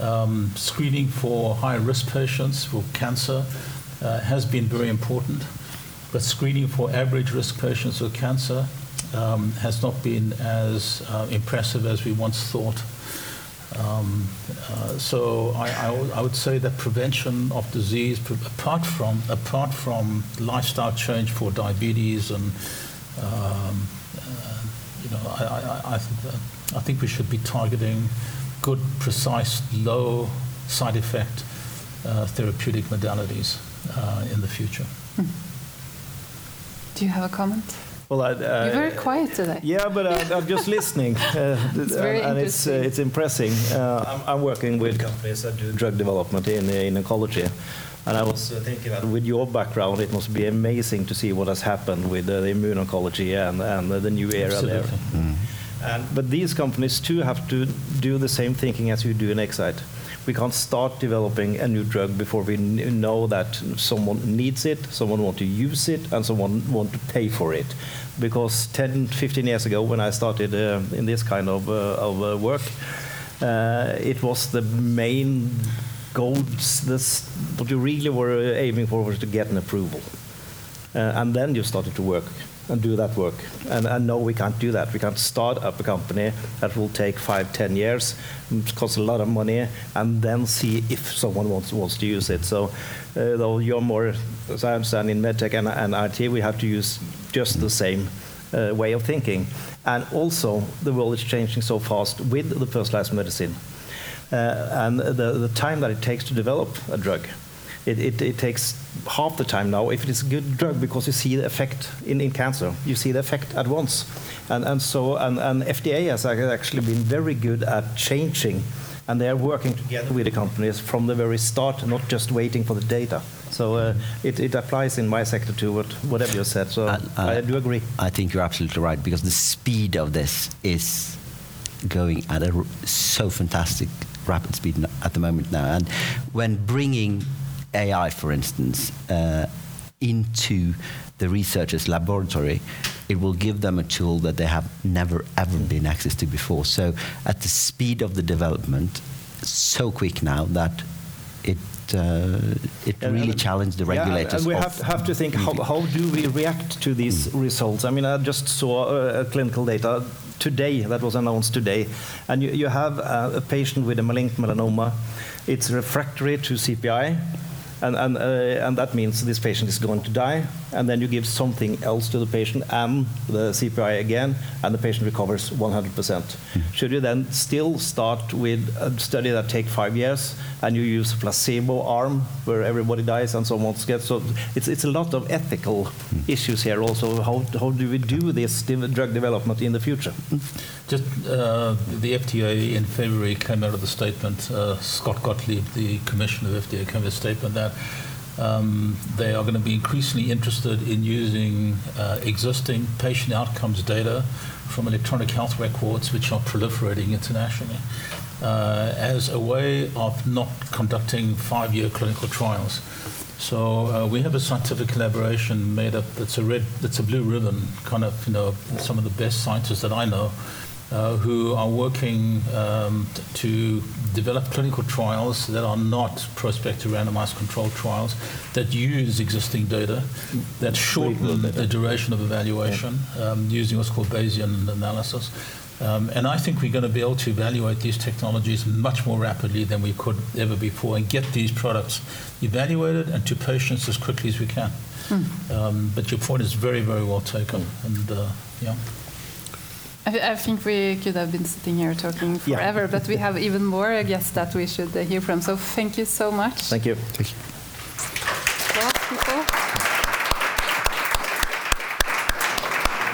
Um, screening for high risk patients for cancer uh, has been very important, but screening for average risk patients with cancer um, has not been as uh, impressive as we once thought. Um, uh, so I, would say that prevention of disease, apart from apart from lifestyle change for diabetes and um, uh, you know, I, I, I, think I think we should be targeting good, precise, low side effect uh, therapeutic modalities uh, in the future. Hmm. Do you have a comment? Well, I, uh, You're very quiet today. Yeah, but I, I'm just listening, uh, It's very and it's uh, interesting. it's impressing. Uh, I'm, I'm working with companies that do drug development in in oncology, and I was uh, thinking that with your background, it must be amazing to see what has happened with uh, the immune oncology and and the new era there. Absolutely. And, but these companies too have to do the same thinking as you do in Excite. We can't start developing a new drug before we kn- know that someone needs it, someone want to use it, and someone want to pay for it. Because 10, 15 years ago, when I started uh, in this kind of, uh, of uh, work, uh, it was the main goals. This, what you really were aiming for was to get an approval. Uh, and then you started to work and do that work. And, and no, we can't do that. We can't start up a company that will take five, ten years, cost a lot of money, and then see if someone wants, wants to use it. So, uh, though you're more, as I understand, in medtech and, and IT, we have to use just the same uh, way of thinking. And also, the world is changing so fast with the personalized medicine. Uh, and the, the time that it takes to develop a drug. It, it, it takes half the time now if it is a good drug because you see the effect in, in cancer. You see the effect at once. And, and so, and, and FDA has actually been very good at changing and they are working together with the companies from the very start, not just waiting for the data. So uh, it, it applies in my sector to what, whatever you said. So Uh, uh, I do agree. I think you're absolutely right because the speed of this is going at a r- so fantastic rapid speed at the moment now. And when bringing AI, for instance, uh, into the researchers' laboratory, it will give them a tool that they have never ever been access to before. So, at the speed of the development, so quick now that it uh, it really challenged the Yeah, and- regulators. and we have, have to think how, how do we react to these results? I mean, I just saw uh, clinical data today that was announced today, and you, you have uh, a patient with a malignant melanoma. It's refractory to CPI, and, and, uh, and that means this patient is going to die. And then you give something else to the patient and the CPI again, and the patient recovers 100%. Should you then still start with a study that takes five years, and you use a placebo arm where everybody dies and someone gets so it's it's a lot of ethical issues here also. How how do we do this drug development in the future? Just uh, the FDA in February came out of the statement. Uh, Scott Gottlieb, the commissioner of FDA, came with a statement that um, they are going to be increasingly interested in using uh, existing patient outcomes data from electronic health records, which are proliferating internationally, uh, as a way of not conducting five-year clinical trials. So uh, we have a scientific collaboration made up. That's a red. That's a blue ribbon. Kind of, you know, some of the best scientists that I know, who are working um, to develop clinical trials that are not prospective randomized controlled trials that use existing data, that shorten the duration of evaluation um, using what's called Bayesian analysis. Um, and I think we're going to be able to evaluate these technologies much more rapidly than we could ever before and get these products evaluated and to patients as quickly as we can. Um, but your point is very, very well taken. And uh, yeah. I, I think we could have been sitting here talking Yeah. forever, but we have even more guests that we should uh, hear from. So thank you so much. Thank you. Well, people.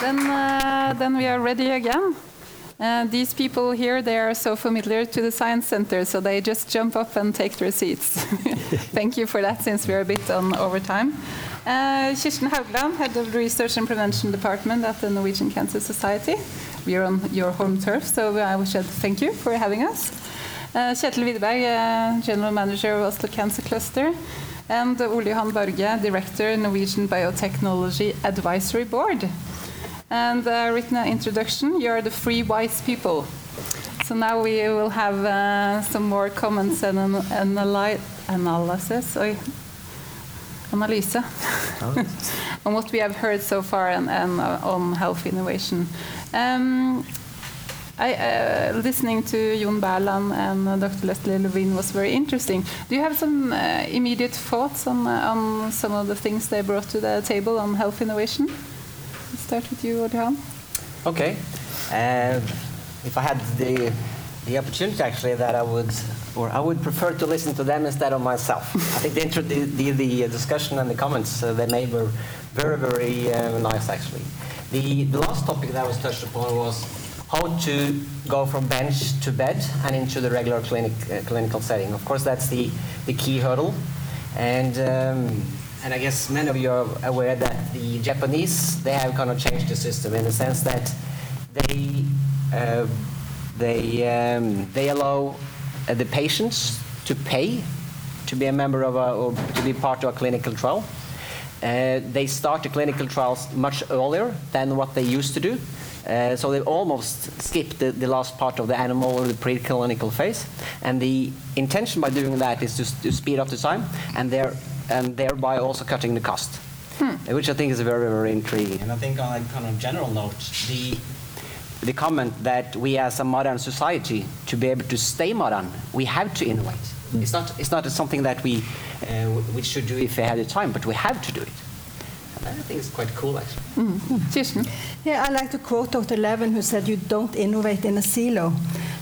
Then, uh, then we are ready again. Uh, these people here, they are so familiar to the Science Center, so they just jump up and take their seats. Thank you for that, since we are a bit on overtime. Uh, Kirsten Haugland, Head of Research and Prevention Department at the Norwegian Cancer Society. We are on your home turf, so I should thank you for having us. Uh, Kjetil Widerberg, uh, General Manager of Oslo Cancer Cluster, and Ole Johan Børge, Director, Norwegian Biotechnology Advisory Board. And uh, written an introduction, you are the three wise people. So now we will have uh, some more comments and an analy- analysis, oi, analyse, on what we have heard so far and, and uh, on health innovation. Um, I, uh, listening to Jon Berland and uh, Dr. Leslie Levine was very interesting. Do you have some uh, immediate thoughts on, uh, on some of the things they brought to the table on health innovation? Let's start with you, Odhan. Okay. Uh, if I had the the opportunity, actually, that I would, or I would prefer to listen to them instead of myself. I think the, intro, the, the, the discussion and the comments uh, they made were very, very uh, nice, actually. The, the last topic that was touched upon was how to go from bench to bed and into the regular clinic, uh, clinical setting. Of course, that's the, the key hurdle. And, um, and I guess many of you are aware that the Japanese, they have kind of changed the system in the sense that they uh, they, um, they allow uh, the patients to pay to be a member of a, or to be part of a clinical trial. Uh, they start the clinical trials much earlier than what they used to do. Uh, so they almost skipped the, the, last part of the animal or the preclinical phase. And the intention by doing that is to, to speed up the time and, there, and thereby also cutting the cost, hmm. which I think is a very, very intriguing. And I think on a kind of general note, the the comment that we as a modern society, to be able to stay modern, we have to innovate. Mm. It's, not, it's not something that we, uh, we should do if we had the time, but we have to do it. I think it's quite cool, actually. Mm. Yeah, I like to quote Dr. Levin, who said, "You don't innovate in a silo."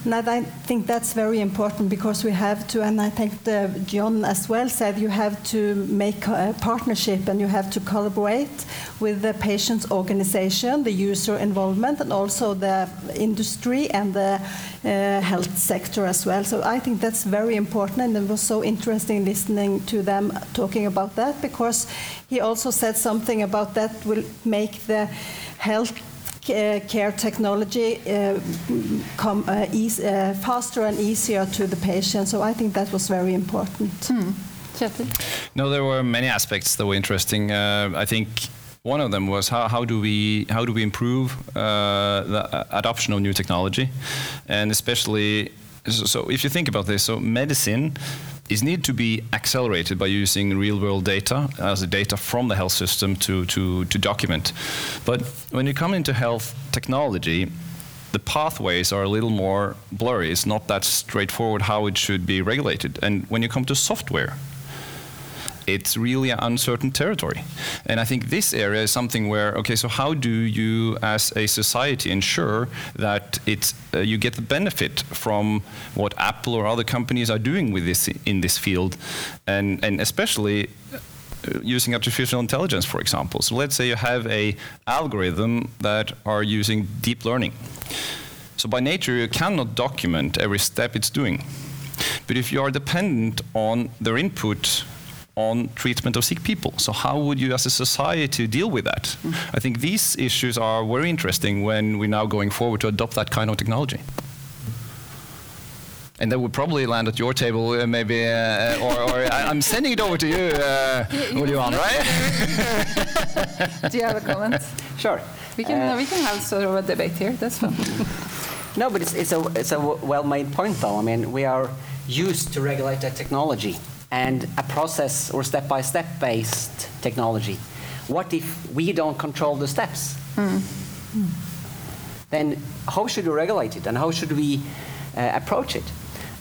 And I think that's very important because we have to, and I think the, John as well said, you have to make a partnership and you have to collaborate with the patient's organization, the user involvement, and also the industry and the uh, health sector as well. So I think that's very important, and it was so interesting listening to them talking about that because he also said something about that will make the health care technology uh, come uh, easy, uh, faster and easier to the patient. So I think that was very important. Mm. No, there were many aspects that were interesting. Uh, I think one of them was how, how do we how do we improve uh, the adoption of new technology, and especially so, so if you think about this, so medicine is need to be accelerated by using real world data as data from the health system to, to, to document. But when you come into health technology, the pathways are a little more blurry. It's not that straightforward how it should be regulated. And when you come to software, it's really an uncertain territory. And I think this area is something where, okay, so how do you as a society ensure that it's, uh, you get the benefit from what Apple or other companies are doing with this in this field? And, and especially uh, using artificial intelligence, for example. So let's say you have a algorithm that are using deep learning. So by nature, you cannot document every step it's doing. But if you are dependent on their input on treatment of sick people. So how would you as a society deal with that? Mm. I think these issues are very interesting when we're now going forward to adopt that kind of technology. And that would probably land at your table, uh, maybe, uh, or, or I, am sending it over to you, uh, Julian, right? Do you have a comment? Sure. We can, uh, we can have sort of a debate here, that's fun. no, but it's, it's a, it's a well-made point, though. I mean, we are used to regulate that technology and a process or step-by-step based technology. What if we don't control the steps? Mm. Then how should we regulate it and how should we uh, approach it?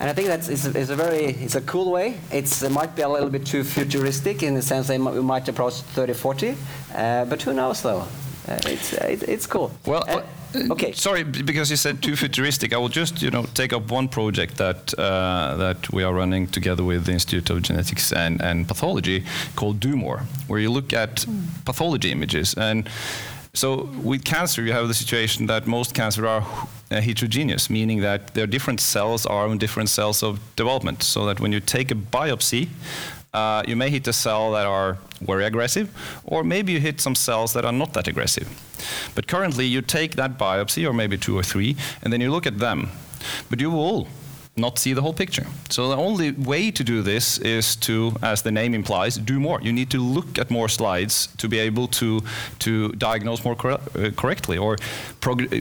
And I think that's is a, is a very it's a cool way. It's, it might be a little bit too futuristic in the sense that we might approach 30, 40, uh, but who knows though? Uh, it's, uh, it's cool. Well, uh, okay. Sorry, because you said too futuristic. I will just, you know, take up one project that uh, that we are running together with the Institute of Genetics and, and Pathology called Do More, where you look at pathology images. And so with cancer, you have the situation that most cancer are uh, heterogeneous, meaning that their different cells are in different cells of development. So that when you take a biopsy, uh, you may hit a cell that are very aggressive, or maybe you hit some cells that are not that aggressive. But currently, you take that biopsy, or maybe two or three, and then you look at them. But you will not see the whole picture. So the only way to do this is to, as the name implies, do more. You need to look at more slides to be able to to diagnose more cor uh, correctly or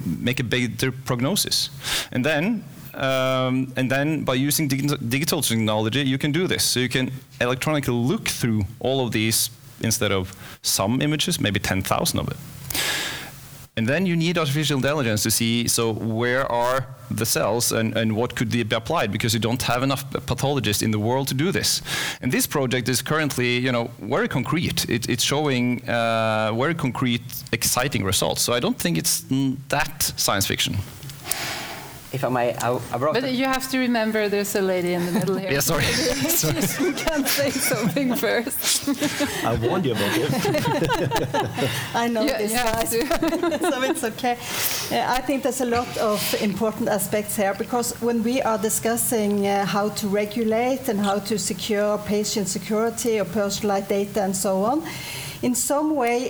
make a better prognosis. And then um, and then by using dig digital technology, you can do this. So you can electronically look through all of these instead of some images, maybe 10,000 of it. And then you need artificial intelligence to see so where are the cells and, and what could be applied because you don't have enough pathologists in the world to do this. And this project is currently, you know, very concrete. It, it's showing uh, very concrete, exciting results. So I don't think it's that science fiction. If I may, I, I brought But you have to remember there's a lady in the middle here. Yeah, sorry. you can't say something first. I warned you about it. I know Yeah, this you have guys, to. so it's okay. Uh, I think there's a lot of important aspects here because when we are discussing uh, how to regulate and how to secure patient security or personalized data and so on, in some way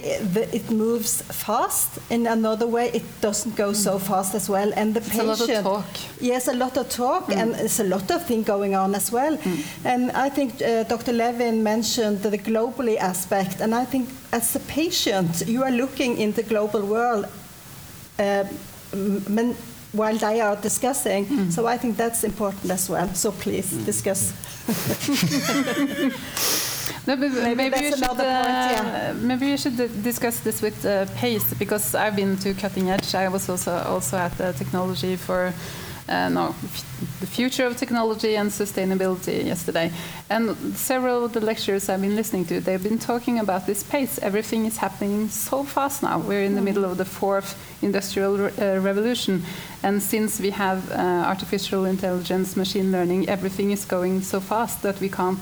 it moves fast, in another way it doesn't go so fast as well. And the Mm. It's a lot of patient, talk. yes, a lot of talk, and there's a lot of things going on as well. And I think uh, Dr. Levin mentioned the globally aspect, and I think as a patient, you are looking in the global world uh, while they are discussing. So I think that's important as well. So please discuss. No, but Maybe maybe, that's you should, another point, yeah. uh, maybe you should discuss this with uh, PACE because I've been to Cutting Edge. I was also also at the technology for uh, no f- the future of technology and sustainability yesterday, and several of the lectures I've been listening to, they've been talking about this pace. Everything is happening so fast now. We're in the middle of the fourth industrial re- uh, revolution, and since we have uh, artificial intelligence, machine learning, everything is going so fast that we can't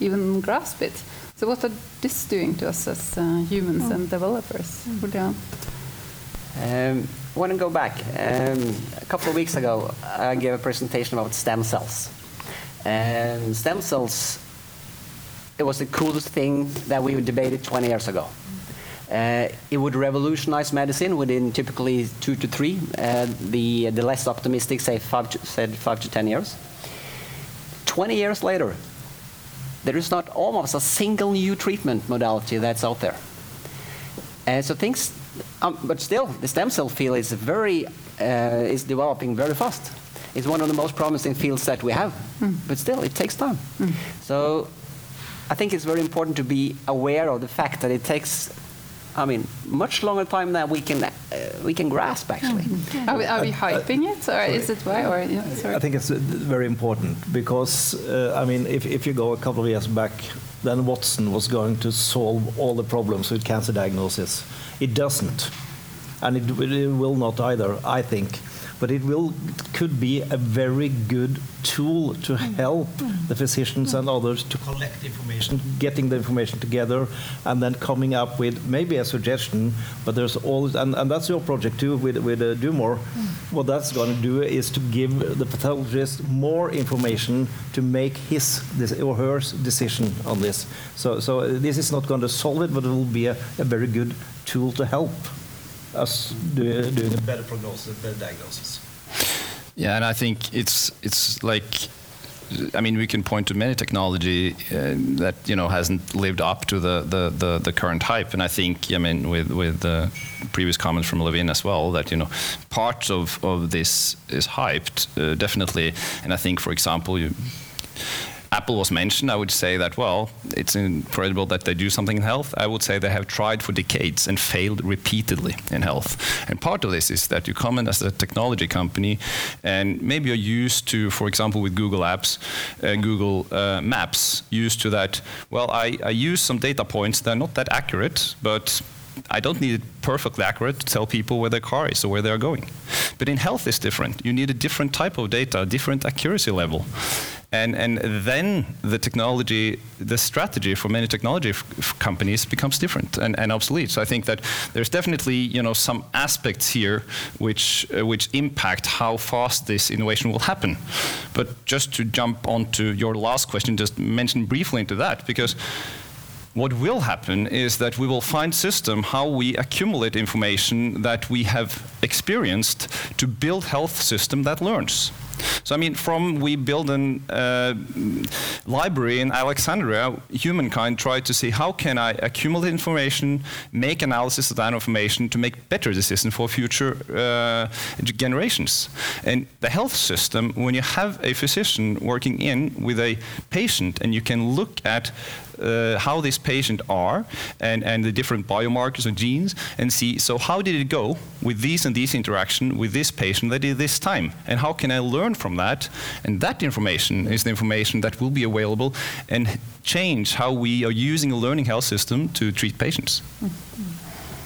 even grasp it. So what are this doing to us as uh, humans and developers? Julian? Um, I want to go back. Um, a couple of weeks ago, I gave a presentation about stem cells. And stem cells, it was the coolest thing that we debated 20 years ago. Uh, it would revolutionize medicine within typically two to three. Uh, the, the less optimistic say five to, said five to 10 years. 20 years later, there is not almost a single new treatment modality that's out there. Uh, so things, um, but still, the stem cell field is very, uh, is developing very fast. It's one of the most promising fields that we have, but still, it takes time. So, I think it's very important to be aware of the fact that it takes, I mean, much longer time than we can uh, we can grasp actually. Are we, are we hyping it, or is it why? Or yeah, sorry. I think it's uh, very important because, uh, I mean, if, if you go a couple of years back, then Watson was going to solve all the problems with cancer diagnosis. It doesn't. And it, it will not either, I think. But it will could be a very good tool to help the physicians and others to collect information, getting the information together, and then coming up with maybe a suggestion. But there's always, and, and that's your project too with, with uh, Do More. What that's going to do is to give the pathologist more information to make his or her decision on this. So, so this is not going to solve it, but it will be a, a very good tool to help us do, better prognosis, better diagnosis. Yeah, and I think it's it's like, I mean, we can point to many technology uh, that you know hasn't lived up to the, the, the, the current hype, and I think I mean with with the previous comments from Levin as well that you know part of of this is hyped uh, definitely, and I think for example you. Apple was mentioned. I would say that, well, it's incredible that they do something in health. I would say they have tried for decades and failed repeatedly in health. And part of this is that you come in as a technology company and maybe you're used to, for example, with Google Apps, uh, Google uh, Maps, used to that, well, I, I use some data points that are not that accurate, but I don't need it perfectly accurate to tell people where their car is or where they're going. But in health, it's different. You need a different type of data, different accuracy level. And, and then the technology, the strategy for many technology companies becomes different and, and obsolete. So I think that there's definitely you know some aspects here which uh, which impact how fast this innovation will happen. But just to jump onto your last question, just mention briefly into that because what will happen is that we will find system how we accumulate information that we have experienced to build health system that learns. So I mean, from we build a uh, library in Alexandria, humankind tried to see how can I accumulate information, make analysis of that information to make better decisions for future uh, generations. And the health system, when you have a physician working in with a patient, and you can look at uh, how this patient are and, and the different biomarkers and genes and see, so how did it go with these and these interaction with this patient that did this time? And how can I learn from that? And that information is the information that will be available and change how we are using a learning health system to treat patients.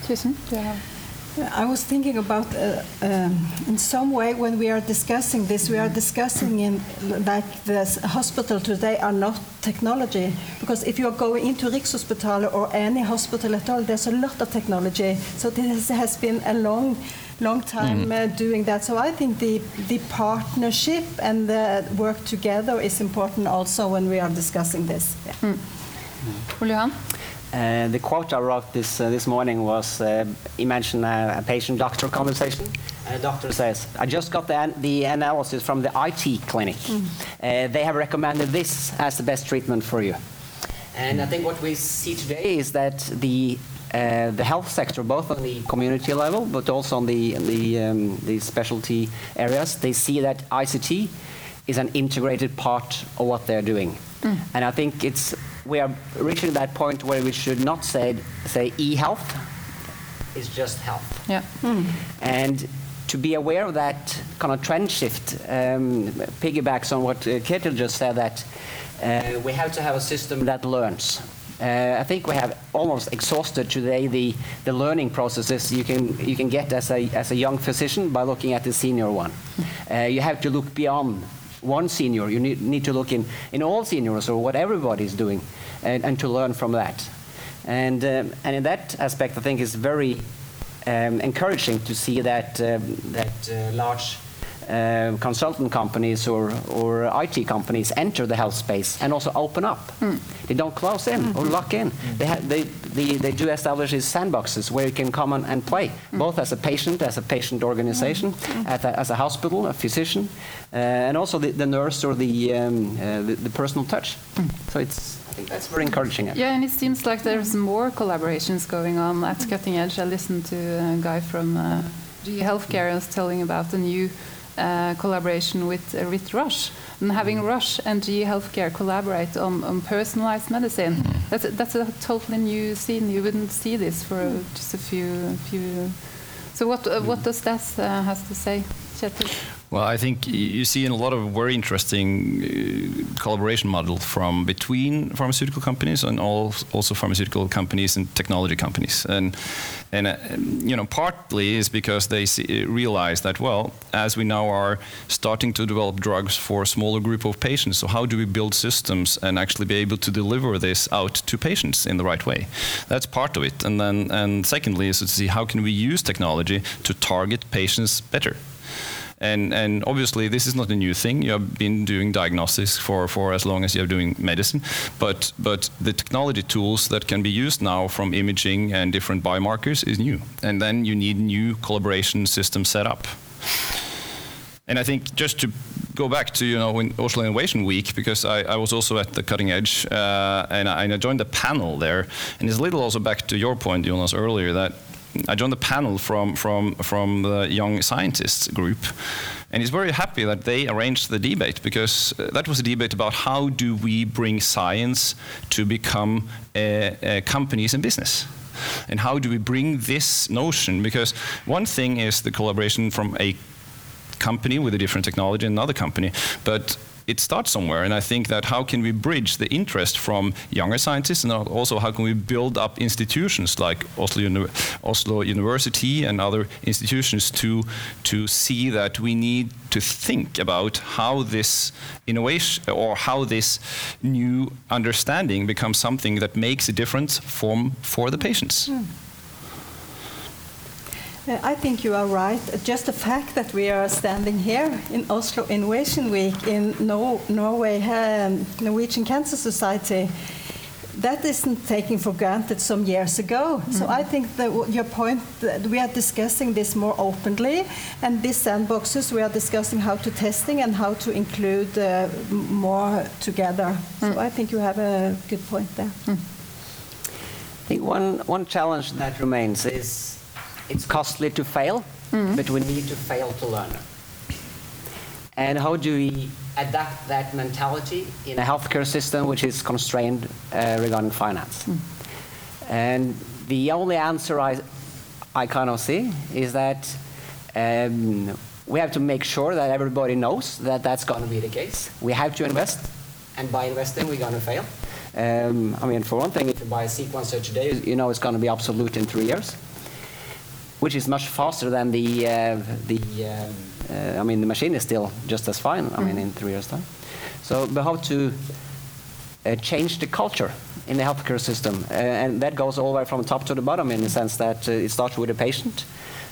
Susan, do you have? I was thinking about, uh, um, in some way, when we are discussing this, we are discussing in like the hospital today are not technology. Because if you are going into Rikshospitalet or any hospital at all, there's a lot of technology. So this has been a long, long time uh, doing that. So I think the the partnership and the work together is important also when we are discussing this. Yeah. Ole Johan? Uh, the quote I wrote this uh, this morning was: uh, "Imagine a, a patient-doctor conversation. And the doctor says, I just got the, an- the analysis from the IT clinic. Uh, they have recommended this as the best treatment for you." And I think what we see today is that the uh, the health sector, both on the community level, but also on the the, um, the specialty areas, they see that ICT is an integrated part of what they're doing. And I think it's we are reaching that point where we should not say say e-health is just health. Yeah. And to be aware of that kind of trend shift um, piggybacks on what uh, Ketil just said that uh, we have to have a system that learns. Uh, I think we have almost exhausted today the, the learning processes you can, you can get as a, as a young physician by looking at the senior one. Uh, you have to look beyond one senior. You need, need to look in, in all seniors or what everybody is doing and, and to learn from that. And, um, and in that aspect, I think it's very um, encouraging to see that, um, that uh, large uh, consultant companies or, or IT companies enter the health space and also open up. They don't close in or lock in. They, ha- they, they, they do establish these sandboxes where you can come on and play, both as a patient, as a patient organization, as, a, as a hospital, a physician, uh, and also the, the nurse or the, um, uh, the, the personal touch. So it's, I think that's very encouraging. actually. Yeah, and it seems like there's more collaborations going on at Cutting Edge. I listened to a guy from uh, GE Healthcare and was telling about a new uh, collaboration with uh, with Rush. and having Rush and GE Healthcare collaborate on, on personalized medicine. That's a, that's a totally new scene. You wouldn't see this for uh, just a few few. So what uh, what does that uh, has to say, Kjetil? Well, I think you see in a lot of very interesting uh, collaboration model from between pharmaceutical companies and al- also pharmaceutical companies and technology companies, and and uh, you know partly is because they see, realize that well, as we now are starting to develop drugs for a smaller group of patients, so how do we build systems and actually be able to deliver this out to patients in the right way? That's part of it, and then and secondly is to see how can we use technology to target patients better. And, and obviously, this is not a new thing. You have been doing diagnostics for, for as long as you're doing medicine. But, but the technology tools that can be used now from imaging and different biomarkers is new. And then you need new collaboration systems set up. And I think just to go back to you know in Oslo Innovation Week because I, I was also at the cutting edge uh, and, I, and I joined the panel there and it's a little also back to your point Jonas earlier that I joined the panel from from from the young scientists group and he's very happy that they arranged the debate because uh, that was a debate about how do we bring science to become companies and business and how do we bring this notion because one thing is the collaboration from a company with a different technology and another company. But it starts somewhere, and I think that how can we bridge the interest from younger scientists, and also how can we build up institutions like Oslo, Uni- Oslo University and other institutions to to see that we need to think about how this innovation or how this new understanding becomes something that makes a difference from for the patients. Uh, Uh, I think you are right. Uh, just the fact that we are standing here in Oslo Innovation Week in no Norway, um, Norwegian Cancer Society, that isn't taken for granted some years ago. So mm-hmm. I think that w- your point that we are discussing this more openly, and these sandboxes we are discussing how to testing and how to include uh, more together. So mm. I think you have a good point there. Mm. I think one, one challenge that remains is it's costly to fail, but we need to fail to learn. And how do we adapt that mentality in a healthcare system which is constrained uh, regarding finance. And the only answer I, I kind of see is that um, we have to make sure that everybody knows that that's going to be the case. We have to invest, and by investing, we're going to fail. Um, I mean, for one thing, if you buy a sequencer today, you know it's going to be obsolete in three years, which is much faster than the uh, the. Uh, I mean, the machine is still just as fine. I mean, in three years' time. So we have to uh, change the culture in the healthcare system, uh, and that goes all the way from top to the bottom in the sense that uh, it starts with the patient.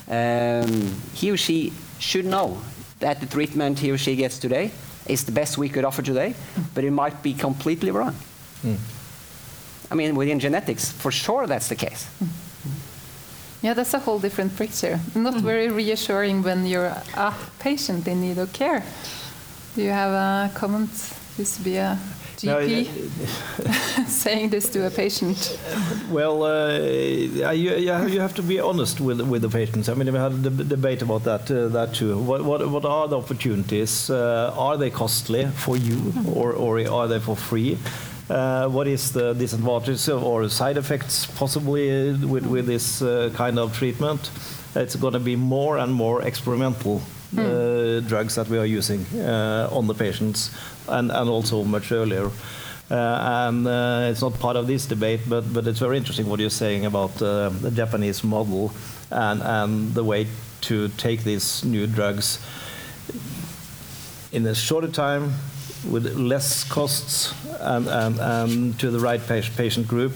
Um, he or she should know that the treatment he or she gets today is the best we could offer today, but it might be completely wrong. I mean, within genetics, for sure that's the case. Yeah, that's a whole different picture. Not very reassuring when you're a patient in need of care. Do you have a comment? Used to be a No, GP saying this to a patient. Well, uh, you, you have to be honest with with the patients. I mean, we had a deb- debate about that uh, that too. What, what what are the opportunities? Uh, are they costly for you, or or are they for free? Uh, what is the disadvantages or side effects possibly with with this uh, kind of treatment? It's going to be more and more experimental. Uh, drugs that we are using uh, on the patients, and, and also much earlier. Uh, and uh, it's not part of this debate, but, but it's very interesting what you're saying about uh, the Japanese model and, and the way to take these new drugs in a shorter time with less costs and, and, and to the right patient group.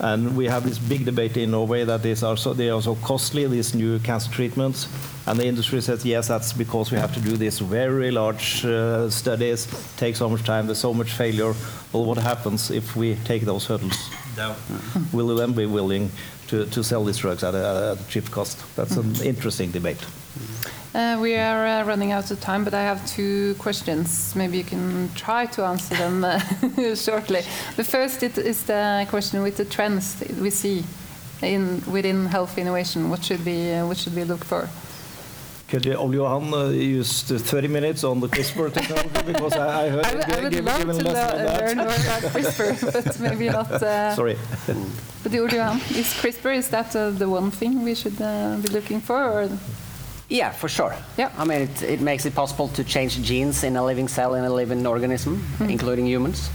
And we have this big debate in Norway that these are so, they are so costly, these new cancer treatments. And the industry says, yes, that's because we have to do these very large uh, studies, take so much time, there's so much failure. Well, what happens if we take those hurdles down? Will we then be willing to, to sell these drugs at a, at a cheap cost? That's an interesting debate. Mm-hmm. Uh, we are uh, running out of time, but I have two questions. Maybe you can try to answer them uh, shortly. The first it is the question with the trends that we see in within health innovation. What should we uh, what should we look for? Could you, Ole Johan, uh, use the 30 minutes on the CRISPR technology? Because I, I heard I would, I would given- love to that. learn more about CRISPR, but maybe not. Uh, Sorry. But Ole Johan, is CRISPR is that uh, the one thing we should uh, be looking for, or Yeah, for sure. Yeah. I mean, it, it makes it possible to change genes in a living cell in a living organism, including humans.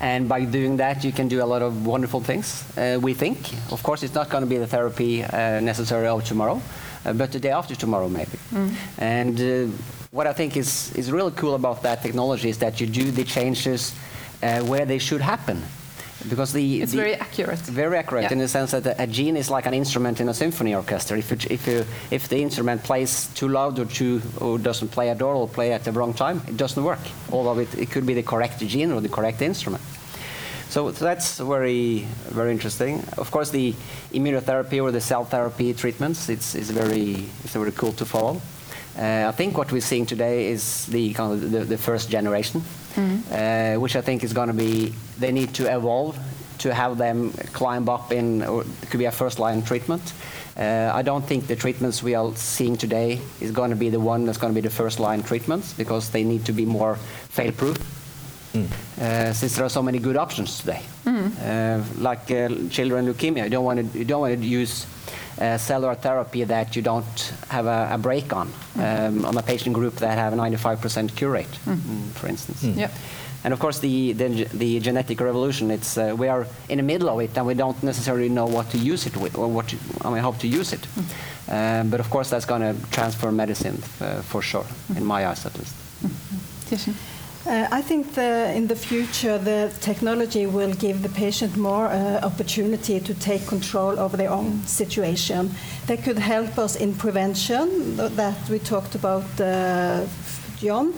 And by doing that, you can do a lot of wonderful things, uh, we think. Of course, it's not going to be the therapy uh, necessary of tomorrow, uh, but the day after tomorrow, maybe. And uh, what I think is, is really cool about that technology is that you do the changes uh, where they should happen. Because the, it's the- very accurate. very accurate Yeah. in the sense that a, gene is like an instrument in a symphony orchestra. If, it, if, you, if the instrument plays too loud or too or doesn't play at all or play at the wrong time, it doesn't work. Although it, it could be the correct gene or the correct instrument. So, so that's very very interesting. Of course, the immunotherapy or the cell therapy treatments it's, it's very it's very cool to follow. Uh, I think what we're seeing today is the kind of the, the first generation, uh, which I think is going to be they need to evolve to have them climb up in or it could be a first line treatment. Uh, I don't think the treatments we are seeing today is going to be the one that's going to be the first line treatments because they need to be more fail proof. Uh, since there are so many good options today, uh, like uh, children leukemia, you don't want to you don't want to use uh, cellular therapy that you don't have a, a break on um, on a patient group that have a 95% cure rate, mm, for instance. Yep. And of course, the, the, the genetic revolution, it's, uh, we are in the middle of it and we don't necessarily know what to use it with or what to, I mean, how to use it. Um, but of course, that's going to transform medicine uh, for sure, in my eyes at least. Kirsten? Uh, I think the, in the future the technology will give the patient more uh, opportunity to take control over their own situation. That could help us in prevention that we talked about, uh, John,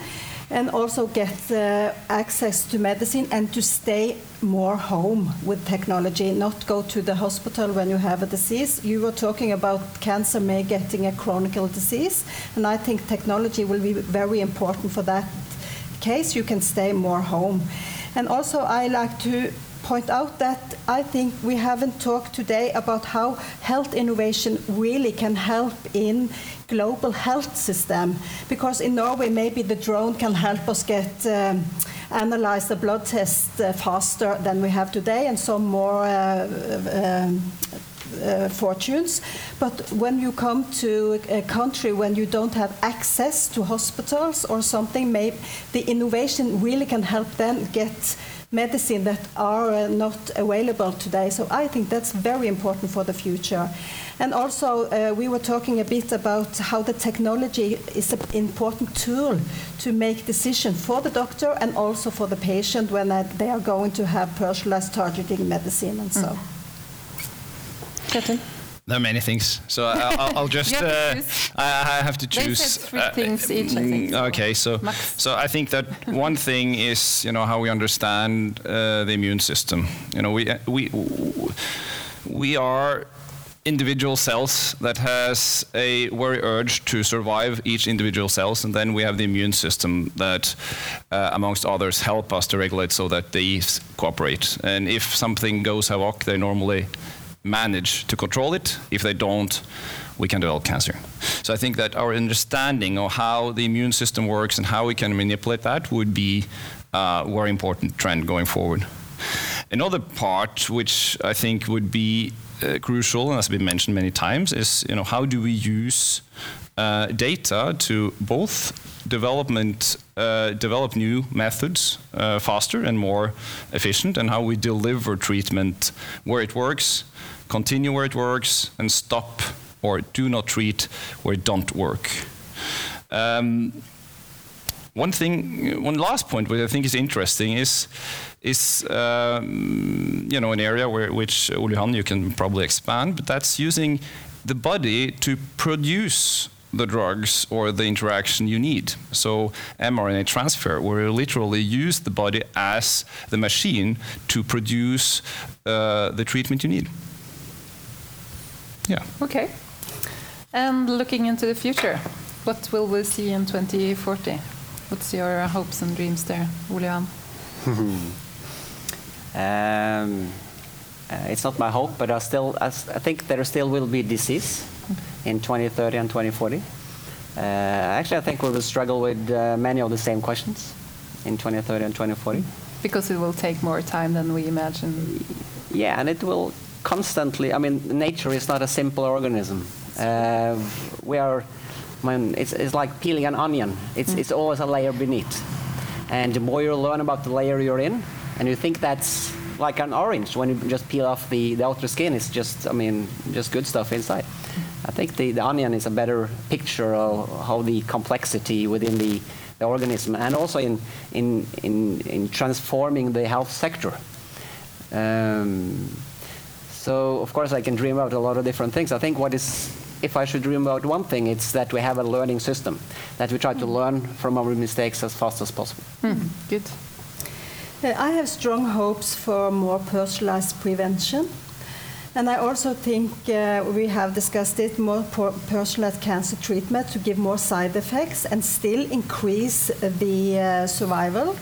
and also get uh, access to medicine and to stay more home with technology, not go to the hospital when you have a disease. You were talking about cancer may getting a chronic disease, and I think technology will be very important for that case, you can stay more home. And also, I like to point out that I think we haven't talked today about how health innovation really can help in global health system. Because in Norway, maybe the drone can help us get um, analyze the blood test uh, faster than we have today, and some more. Uh, um, uh, fortunes. But when you come to a country when you don't have access to hospitals or something, maybe the innovation really can help them get medicine that are uh, not available today. So I think that's very important for the future. And also, uh, we were talking a bit about how the technology is an important tool to make decisions for the doctor and also for the patient when uh, they are going to have personalized targeting medicine and so. There are many things, so I, will just uh, I, I, have to choose. They said three uh, things each. I think. Mm, okay, so Max. so I think that one thing is you know how we understand uh, the immune system. You know we uh, we we are individual cells that has a very urge to survive each individual cells and then we have the immune system that uh, amongst others help us to regulate so that they cooperate and if something goes havoc they normally manage to control it. If they don't, we can develop cancer. So I think that our understanding of how the immune system works and how we can manipulate that would be a very important trend going forward. Another part, which I think would be uh, crucial and has been mentioned many times, is you know how do we use uh, data to both development uh, develop new methods uh, faster and more efficient, and how we deliver treatment where it works continue where it works and stop or do not treat where it don't work. Um, one thing, one last point, which I think is interesting, is is um, you know an area where which Ole Johan you can probably expand, but that's using the body to produce the drugs or the interaction you need. So mRNA transfer, where you literally use the body as the machine to produce uh, the treatment you need. Yeah. Okay. And looking into the future, what will we see in 2040? What's your hopes and dreams there, Julian? um, uh, it's not my hope, but I still I, I think there still will be disease in 2030 and 2040. Uh, actually, I think we will struggle with uh, many of the same questions in 2030 and 2040. Because it will take more time than we imagine. Yeah, and it will constantly, I mean, nature is not a simple organism. Uh, we are, I mean, it's, it's like peeling an onion. It's, mm. it's always a layer beneath. And the more you learn about the layer you're in, and you think that's like an orange when you just peel off the, the outer skin, it's just, I mean, just good stuff inside. I think the, the onion is a better picture of how the complexity within the, the organism and also in, in, in, in transforming the health sector. Um, so of course I can dream about a lot of different things. I think what is, if I should dream about one thing, it's that we have a learning system, that we try to learn from our mistakes as fast as possible. Mm, good. I have strong hopes for more personalized prevention. And I also think uh, we have discussed it more personalized cancer treatment to give more side effects and still increase the uh, survival.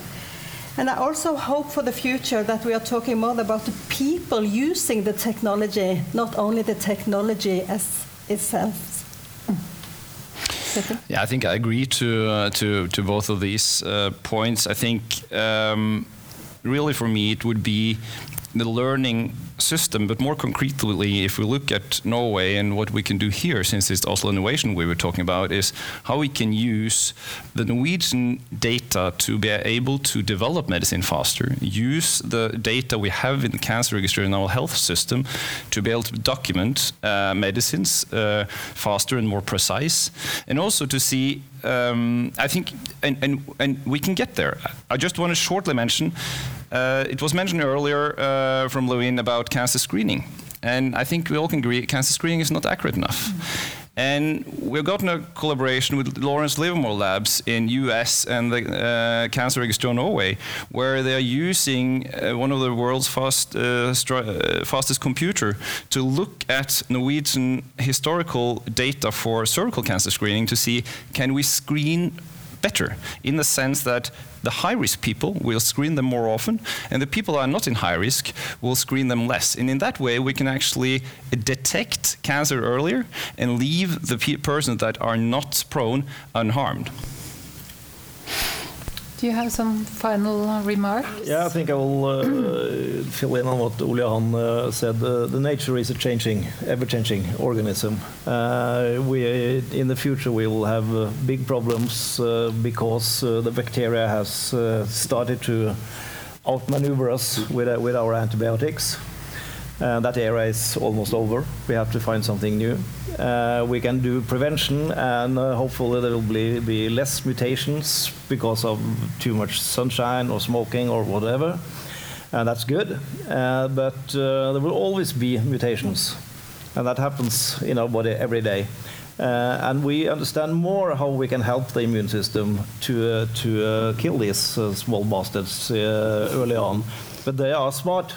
And I also hope for the future that we are talking more about the people using the technology, not only the technology as itself. Yeah, I think I agree to uh, to to both of these uh, points. I think um, really for me it would be the learning system, but more concretely, if we look at Norway and what we can do here, since it's Oslo Innovation we were talking about, is how we can use the Norwegian data to be able to develop medicine faster, use the data we have in the cancer registry in our health system to be able to document uh, medicines uh, faster and more precise, and also to see um, I think, and, and, and we can get there. I just want to shortly mention it was mentioned earlier uh, from Levin about cancer screening. And I think we all can agree cancer screening is not accurate enough. Mm. And we've gotten a collaboration with Lawrence Livermore Labs in US and the uh, Cancer Registry in Norway, where they are using uh, one of the world's fast, uh, uh, fastest computer to look at Norwegian historical data for cervical cancer screening to see can we screen better in the sense that the high risk people will screen them more often, and the people who are not in high risk will screen them less. And in that way, we can actually detect cancer earlier and leave the pe- persons that are not prone unharmed. Do you have some final uh, remarks? Yeah, I think I will uh, fill in on what Ole uh, said. Uh, the nature is a changing, ever-changing organism. Uh, we, in the future, we will have uh, big problems uh, because uh, the bacteria has uh, started to outmaneuver us with, uh, with our antibiotics. Uh, that era is almost over. We have to find something new. Uh, we can do prevention, and uh, hopefully there will be, be less mutations because of too much sunshine or smoking or whatever. And that's good. Uh, but uh, there will always be mutations, and that happens in our body every day. Uh, and we understand more how we can help the immune system to, uh, to uh, kill these uh, small bastards uh, early on. But they are smart,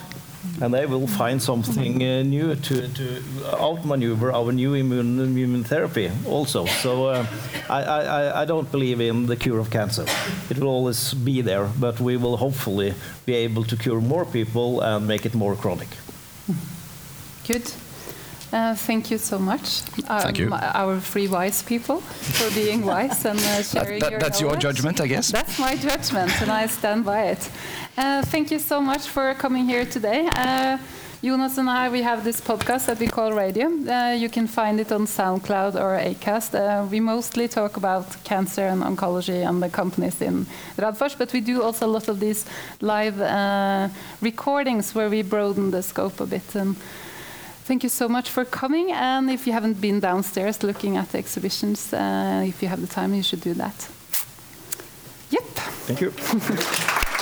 and they will find something uh, new to, to outmaneuver our new immune, immune therapy also. So uh, I, I, I don't believe in the cure of cancer. It will always be there, but we will hopefully be able to cure more people and make it more chronic. Good. Uh, thank you so much, Thank you. um, our three wise people, for being wise and uh, sharing that- your that's your judgment, I guess. That's my judgment, and I stand by it. Uh, thank you so much for coming here today. Uh, Jonas and I, we have this podcast that we call Radio. Uh, you can find it on SoundCloud or Acast. Uh, we mostly talk about cancer and oncology and the companies in Radforsk, but we do also a lot of these live uh, recordings where we broaden the scope a bit. And Thank you so much for coming. And if you haven't been downstairs looking at the exhibitions, uh, if you have the time, you should do that. Yep. Thank you.